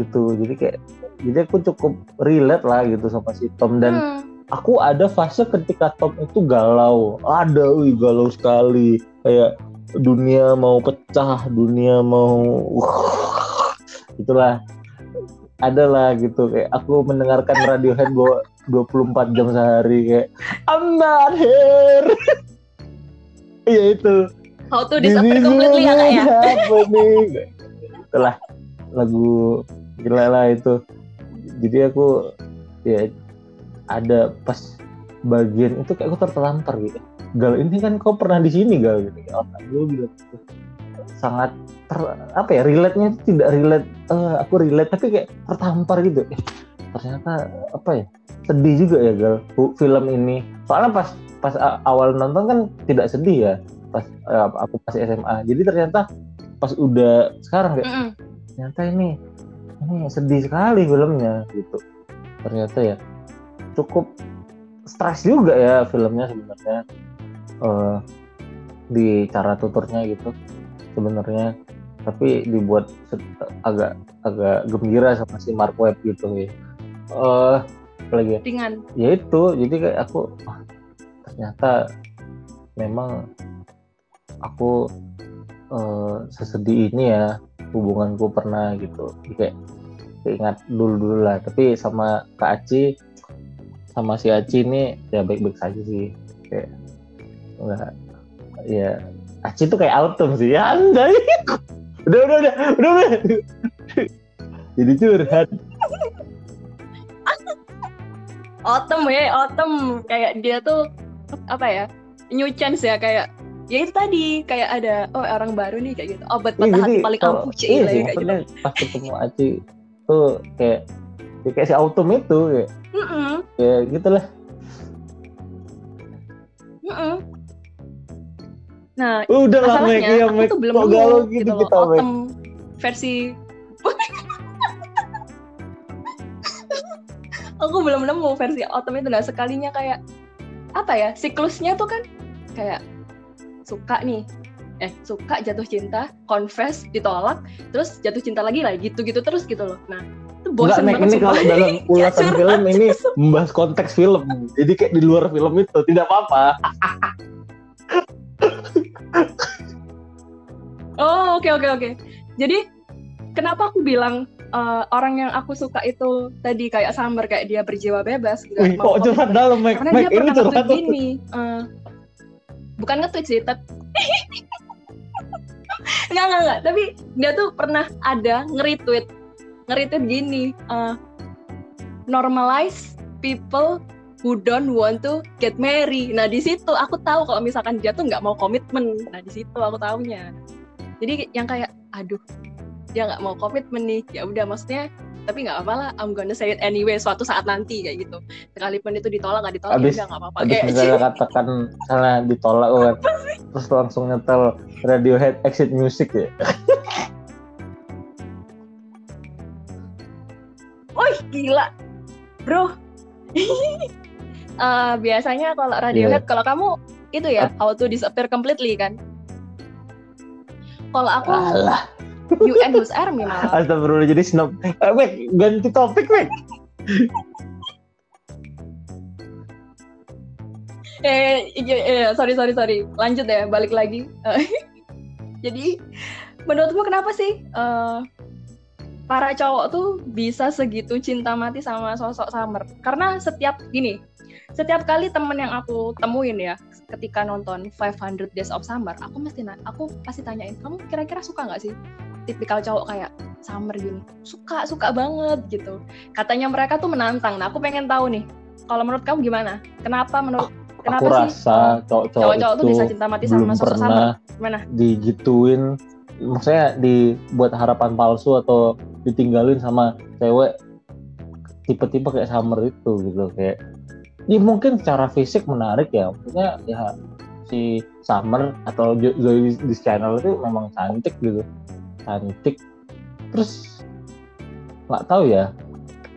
Gitu. Jadi kayak jadi aku cukup relate lah gitu sama si Tom. Dan hmm. aku ada fase ketika Tom itu galau. Ada wih galau sekali kayak dunia mau pecah dunia mau uh, itulah ada lah gitu kayak aku mendengarkan Radiohead bahwa 24 jam sehari kayak I'm not here iya itu How to disappear completely ya kak ya? Itulah lagu gila lah itu. Jadi aku ya ada pas bagian itu kayak aku tertampar gitu. Gal ini kan kau pernah di sini gal gitu. Oh, gue bilang gitu. sangat ter, apa ya relate-nya itu tidak relate uh, aku relate tapi kayak tertampar gitu eh, ternyata apa ya sedih juga ya gal film ini soalnya pas pas awal nonton kan tidak sedih ya pas uh, aku pas SMA jadi ternyata pas udah sekarang kayak mm -mm. ternyata ini ini sedih sekali filmnya gitu ternyata ya cukup stres juga ya filmnya sebenarnya uh, di cara tuturnya gitu sebenarnya. Tapi dibuat agak agak gembira sama si Mark Webb gitu ya. Uh, lagi ringan ya itu jadi kayak aku oh, ternyata memang aku uh, sesedih ini ya hubunganku pernah gitu. Kayak ingat dulu dulu lah. Tapi sama Kak Aci sama si Aci ini ya baik-baik saja sih. Kayak enggak. Ya Aci tuh kayak autumn sih. Ya anda udah udah udah udah udah. Jadi curhat. Autumn ya autumn. Kayak dia tuh apa ya new chance ya kayak ya itu tadi kayak ada oh orang baru nih kayak gitu. Obat patah iya, hati paling ampuh sih iya kayak gitu. pas ketemu Aci tuh kayak ya kayak si autumn itu kayak mm -mm. ya gitulah. Mm -mm. Nah udah lah Meg ya aku tuh belum nemu gitu, gitu loh autumn versi aku belum nemu versi autumn itu nah sekalinya kayak apa ya siklusnya tuh kan kayak suka nih. Eh suka jatuh cinta confess ditolak terus jatuh cinta lagi lah gitu gitu terus gitu loh. Nah itu bosan banget ini kalau dalam ulasan film ini membahas konteks film. Jadi kayak di luar film itu tidak apa-apa oh oke okay, oke okay, oke okay. jadi kenapa aku bilang uh, orang yang aku suka itu tadi kayak Summer kayak dia berjiwa bebas gitu. Wih, kok curhat dalam Mike? Karena Mike, dia pernah curhat gini. Uh, bukan nge-tweet sih tapi nggak nggak nggak tapi dia tuh pernah ada nge-retweet nge-retweet gini uh, normalize people who don't want to get married. Nah di situ aku tahu kalau misalkan dia tuh nggak mau komitmen. Nah di situ aku tahunya. Jadi yang kayak, aduh, dia nggak mau komitmen nih. Ya udah, maksudnya tapi nggak apa-apa lah I'm gonna say it anyway suatu saat nanti kayak gitu sekalipun itu ditolak nggak ditolak abis, ya nggak apa-apa abis misalnya katakan misalnya ditolak kan terus langsung nyetel Radiohead exit music ya Wih gila bro uh, biasanya kalau Radiohead yeah. kalau kamu itu ya How to Disappear Completely kan kalau aku Alah. UN Who's Army malah. Astagfirullah jadi snob. Eh, wait, ganti topik, wait. eh, iya, iya, sorry, sorry, sorry. Lanjut ya, balik lagi. jadi, menurutmu kenapa sih uh, para cowok tuh bisa segitu cinta mati sama sosok Summer? Karena setiap gini, setiap kali temen yang aku temuin ya, ketika nonton 500 Days of Summer, aku mesti aku pasti tanyain, kamu kira-kira suka nggak sih tipikal cowok kayak Summer gini? Suka suka banget gitu. Katanya mereka tuh menantang. Nah aku pengen tahu nih kalau menurut kamu gimana? Kenapa menurut aku kenapa aku rasa cowok-cowok tuh bisa cinta mati sama sosok Summer gimana? digituin maksudnya dibuat harapan palsu atau ditinggalin sama cewek tipe-tipe kayak Summer itu gitu kayak ya mungkin secara fisik menarik ya. Maksudnya ya si Summer atau Zoe di channel itu memang cantik gitu. Cantik. Terus nggak tahu ya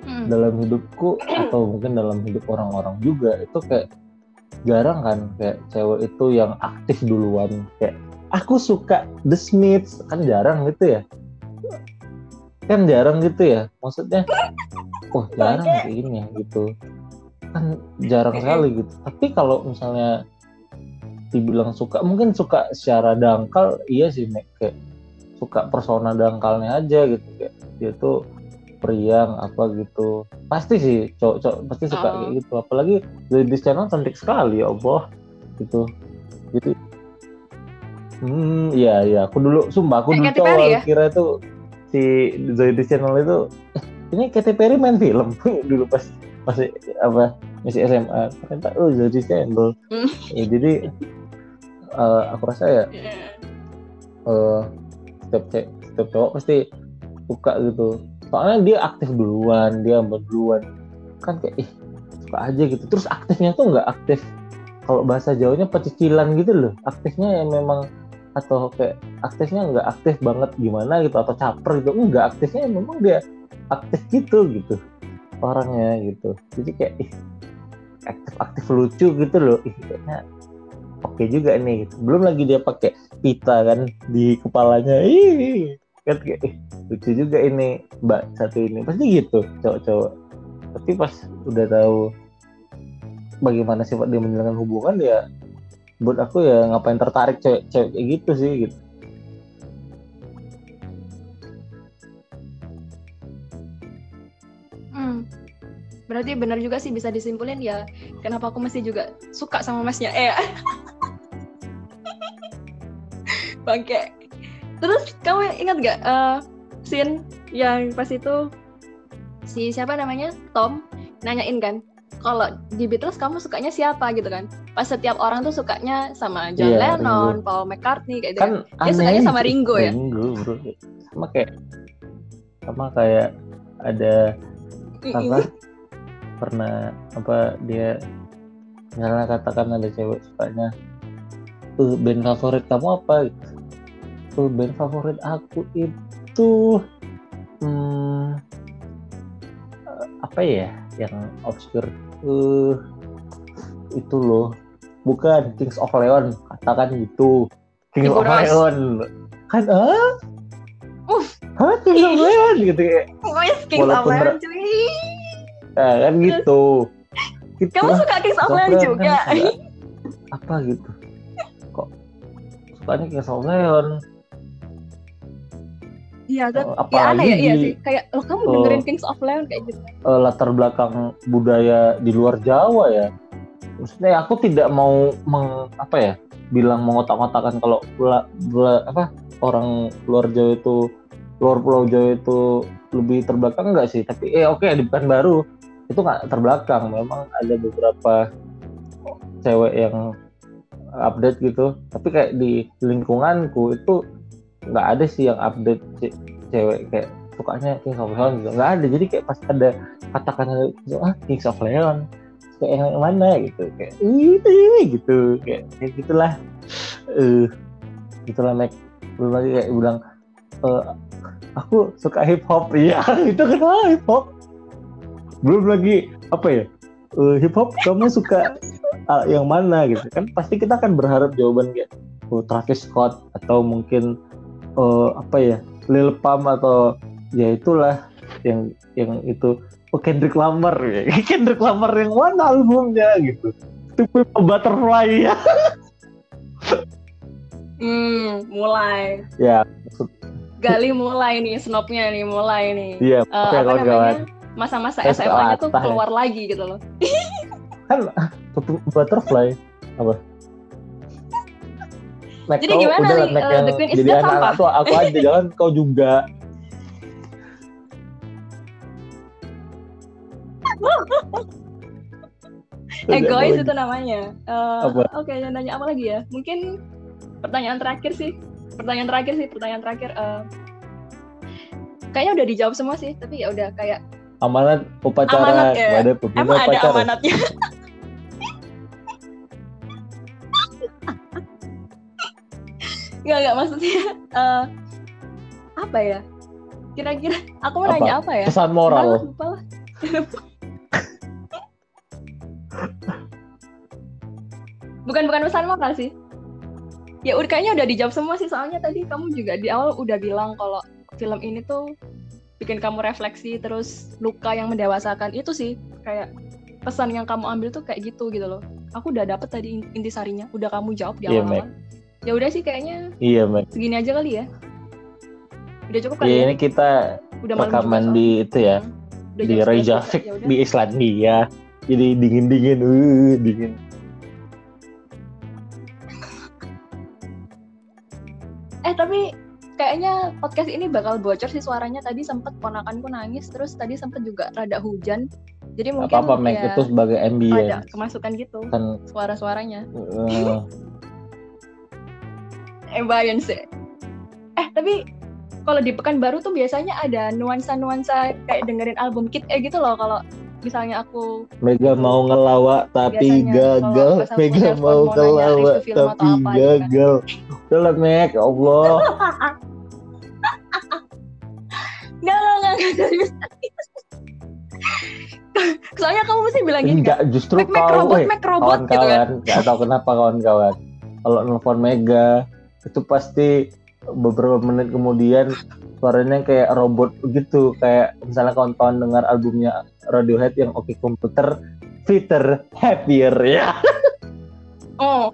hmm. dalam hidupku atau mungkin dalam hidup orang-orang juga itu kayak jarang kan kayak cewek itu yang aktif duluan. Kayak aku suka The Smiths. Kan jarang gitu ya. Kan jarang gitu ya. Maksudnya oh jarang kayak ini gitu kan jarang sekali gitu. Tapi kalau misalnya dibilang suka mungkin suka secara dangkal iya sih kayak suka persona dangkalnya aja gitu. Kayak dia tuh periang apa gitu. Pasti sih cowok-cowok pasti suka oh. kayak gitu. Apalagi di channel cantik sekali ya Allah. Gitu. Jadi hmm iya iya. Aku dulu sumpah aku dulu cowok ya? kira itu si Zoe di channel itu ini Katy Perry main film. Dulu pas masih apa masih SMA ternyata oh Zoe di channel mm. ya, jadi uh, aku rasa ya uh, setiap setiap cowok pasti suka gitu. Soalnya dia aktif duluan dia duluan. Kan kayak ih suka aja gitu. Terus aktifnya tuh nggak aktif. Kalau bahasa jauhnya pecicilan gitu loh. Aktifnya yang memang atau kayak aktifnya nggak aktif banget gimana gitu atau caper gitu. Enggak aktifnya memang dia aktif gitu gitu orangnya gitu. Jadi kayak ih aktif aktif lucu gitu loh. Ih kayaknya oke juga nih gitu. belum lagi dia pakai pita kan di kepalanya. Ih kan kayak eh, lucu juga ini mbak satu ini. Pasti gitu cowok-cowok. Tapi pas udah tahu bagaimana sifat dia menjalankan hubungan ya buat aku ya ngapain tertarik cewek cewek kayak gitu sih gitu berarti benar juga sih bisa disimpulin ya. Kenapa aku masih juga suka sama masnya? Eh. Bangke. Terus kamu ingat gak uh, scene yang pas itu si siapa namanya? Tom nanyain kan kalau di Beatles kamu sukanya siapa? Gitu kan. Pas setiap orang tuh sukanya sama John yeah, Lennon, Ringo. Paul McCartney kayak gitu kan, kan. dia sukanya sama Ringo, ya? Ringo bro. Sama kayak sama kayak ada apa pernah apa dia misalnya katakan ada cewek sukanya tuh band favorit kamu apa? Gitu. Tuh band favorit aku itu hmm, apa ya yang obscure uh, itu loh. Bukan Kings of Leon katakan gitu. Kings of Leon. Kan ah uh, Hah, Kings of Leon? Gitu ya Kings of Leon cuy nah, kan gitu, gitu kamu suka Kings of Leon juga apa gitu kok sukanya Kings of Leon Iya kan? Uh, apa ya aneh ya, iya sih. Kayak lo kamu uh, dengerin Kings of Leon kayak gitu. Uh, latar belakang budaya di luar Jawa ya. Maksudnya aku tidak mau meng, apa ya bilang mengotak-otakan kalau bela, bela, apa orang luar Jawa itu luar Pulau Jawa itu lebih terbelakang enggak sih? Tapi eh oke okay, di Pekanbaru itu nggak terbelakang memang ada beberapa cewek yang update gitu. Tapi kayak di lingkunganku itu nggak ada sih yang update cewek kayak sukanya Kings of Leon gitu. Nggak ada. Jadi kayak pas ada kata-kata ah Kings of Leon. Kayak yang mana? gitu. Kayak ini gitu. Kayak kayak gitulah. Eh uh, gitulah Mac. Belum lagi kayak bilang uh, aku suka hip hop iya itu kenapa hip hop belum lagi apa ya uh, hip hop kamu suka uh, yang mana gitu. Kan pasti kita akan berharap jawaban kayak oh, Travis Scott atau mungkin uh, apa ya Lil Pump atau ya itulah yang yang itu. Oh Kendrick Lamar ya. Kendrick Lamar yang mana albumnya gitu. Itu Butterfly. Ya hmm mulai. Ya. Gali mulai nih snobnya nih mulai nih. Iya uh, apa namanya masa-masa SMA-nya tuh keluar ya. lagi gitu loh. Kan butterfly. Apa? Mac jadi gimana udah, nih uh, yang The Queen is jadi anak-anak tuh aku aja jalan kau juga. Egois itu namanya. Uh, oke okay, nanya apa lagi ya? Mungkin pertanyaan terakhir sih. Pertanyaan terakhir sih pertanyaan terakhir uh, kayaknya udah dijawab semua sih tapi ya udah kayak amanat upacara amanat, ya. ada emang ada amanatnya Enggak, enggak maksudnya uh, apa ya? Kira-kira aku mau apa? nanya apa ya? Pesan moral. lupa lah. bukan bukan pesan moral sih. Ya udah kayaknya udah dijawab semua sih soalnya tadi kamu juga di awal udah bilang kalau film ini tuh bikin kamu refleksi terus luka yang mendewasakan. Itu sih kayak pesan yang kamu ambil tuh kayak gitu gitu loh. Aku udah dapet tadi intisarinya, udah kamu jawab di iya, awal-awal. Yeah, ya udah sih kayaknya iya Mek. segini aja kali ya. Udah cukup kali ya, ya? ini kita udah rekaman di itu ya. Udah di Reykjavik ya di Islandia. Jadi dingin dingin uh dingin. Eh tapi kayaknya podcast ini bakal bocor sih suaranya. Tadi sempet ponakanku nangis terus tadi sempet juga rada hujan. Jadi mungkin apa apa ya, itu sebagai ambience ada kemasukan gitu kan suara-suaranya. Uh, ambience eh tapi kalau di Pekanbaru tuh biasanya ada nuansa-nuansa kayak dengerin album Kid eh gitu loh kalau misalnya aku Mega mau ngelawak tapi gagal. Mega mau ngelawak tapi gitu kan. gagal. Lah Meg ya Allah. Gak, gak, gak, gak, Soalnya kamu mesti bilang gini Enggak, justru Mac, kau, robot, Mac robot kawan-kawan, gitu kan. Gak tau kenapa kawan-kawan. Kalau nelfon Mega, itu pasti beberapa menit kemudian suaranya kayak robot gitu. Kayak misalnya kawan-kawan dengar albumnya Radiohead yang Oke okay Komputer Fitter Happier ya. Oh.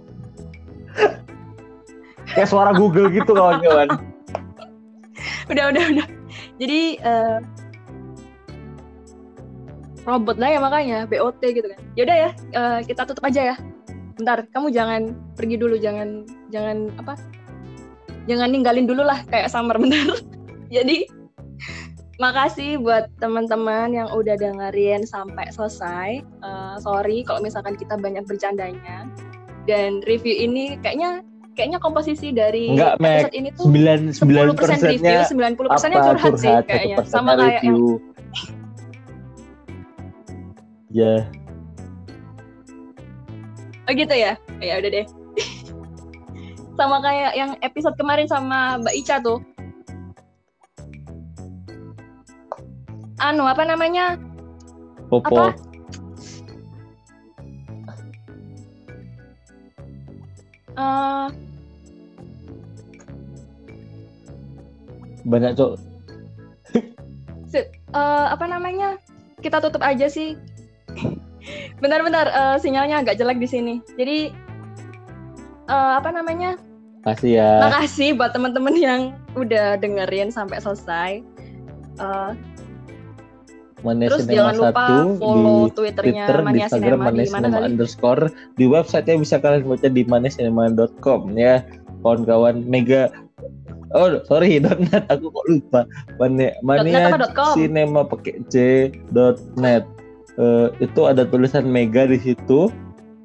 Kayak suara Google gitu kawan-kawan. Udah udah udah. Jadi uh, robot lah ya makanya BOT gitu kan. Yaudah ya uh, kita tutup aja ya. Bentar kamu jangan pergi dulu jangan jangan apa? Jangan ninggalin dulu lah kayak summer bener jadi makasih buat teman-teman yang udah dengerin sampai selesai uh, sorry kalau misalkan kita banyak bercandanya dan review ini kayaknya kayaknya komposisi dari Enggak, episode ini tuh 9, 10% review, 90 persennya curhat, curhat sih kayaknya. Sama kayak yang Ya. Oh gitu ya? Ya udah deh sama kayak yang episode kemarin sama Mbak Ica tuh. Anu apa namanya? Popo. Apa? Uh, banyak cok uh, apa namanya kita tutup aja sih bentar-bentar uh, sinyalnya agak jelek di sini jadi uh, apa namanya Makasih ya. Makasih buat teman-teman yang udah dengerin sampai selesai. Uh, Mania Terus Cinema jangan lupa follow di Twitternya Twitter, Mania di Instagram Mania di Cinema underscore. Di websitenya bisa kalian baca di maniacinema.com ya. Kawan-kawan Mega oh sorry .net. Aku kok lupa. Mania Mania Cinema pakai c dot net. Uh, itu ada tulisan Mega di situ.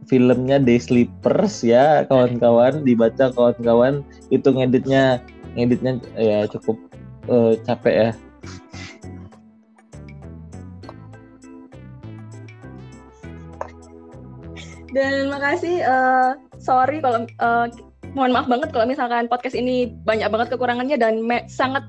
Filmnya Day Sleepers ya kawan-kawan. Dibaca kawan-kawan. Itu ngeditnya ngeditnya ya cukup uh, capek ya dan makasih uh, sorry kalau uh, mohon maaf banget kalau misalkan podcast ini banyak banget kekurangannya dan me sangat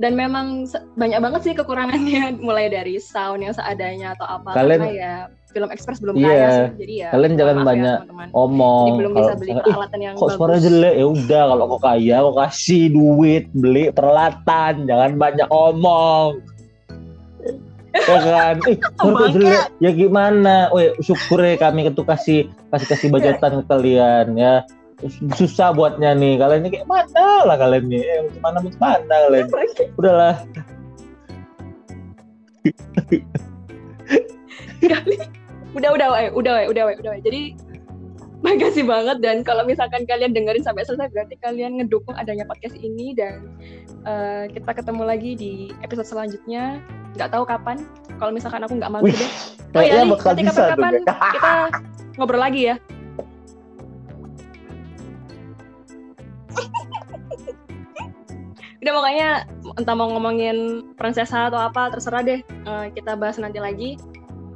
dan memang banyak banget sih kekurangannya mulai dari sound yang seadanya atau apa. Kalian karena ya film Express belum iya, kaya sih jadi ya kalian jangan ya, banyak ya, teman -teman. omong. jadi belum bisa beli peralatan yang kok suara jelek? Ya udah kalau kok kaya kok kasih duit beli peralatan. Jangan banyak omong ya kan? Eh suara jelek ya gimana? Weh, syukur ya kami itu kasih kasih kasih budgetan ke kalian ya. Susah buatnya nih. Kalian ini kayak mana lah kalian nih. Eh, mana mana kalian? Udahlah. Udah udah udah udah udah udah jadi makasih banget. Dan kalau misalkan kalian dengerin sampai selesai berarti kalian ngedukung adanya podcast ini. Dan uh, kita ketemu lagi di episode selanjutnya nggak tahu kapan. Kalau misalkan aku nggak mager deh. Oh ya nanti kapan-kapan kita ngobrol lagi ya. Udah makanya entah mau ngomongin prinsesa atau apa terserah deh. Uh, kita bahas nanti lagi.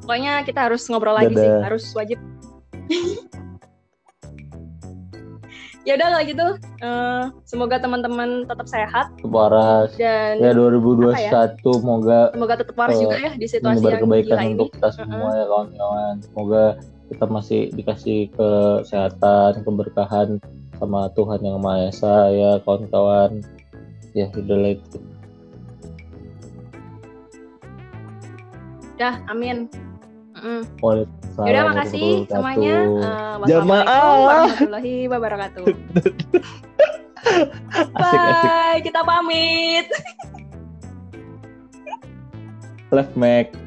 Pokoknya kita harus ngobrol lagi Dadah. sih harus wajib ya udah kalau gitu uh, semoga teman-teman tetap sehat waras dan ya 2021 ya? semoga semoga tetap waras uh, juga ya di situasi yang kebaikan gila untuk ini. kita semua uh -huh. ya kawan-kawan semoga kita masih dikasih kesehatan keberkahan sama Tuhan yang Maha Esa ya kawan-kawan ya udah itu Dah, amin. Mm. Waalaikumsalam. Yaudah, makasih semuanya. Uh, Jamaah. warahmatullahi wabarakatuh. asik, asik. Bye, kita pamit. Left Mac.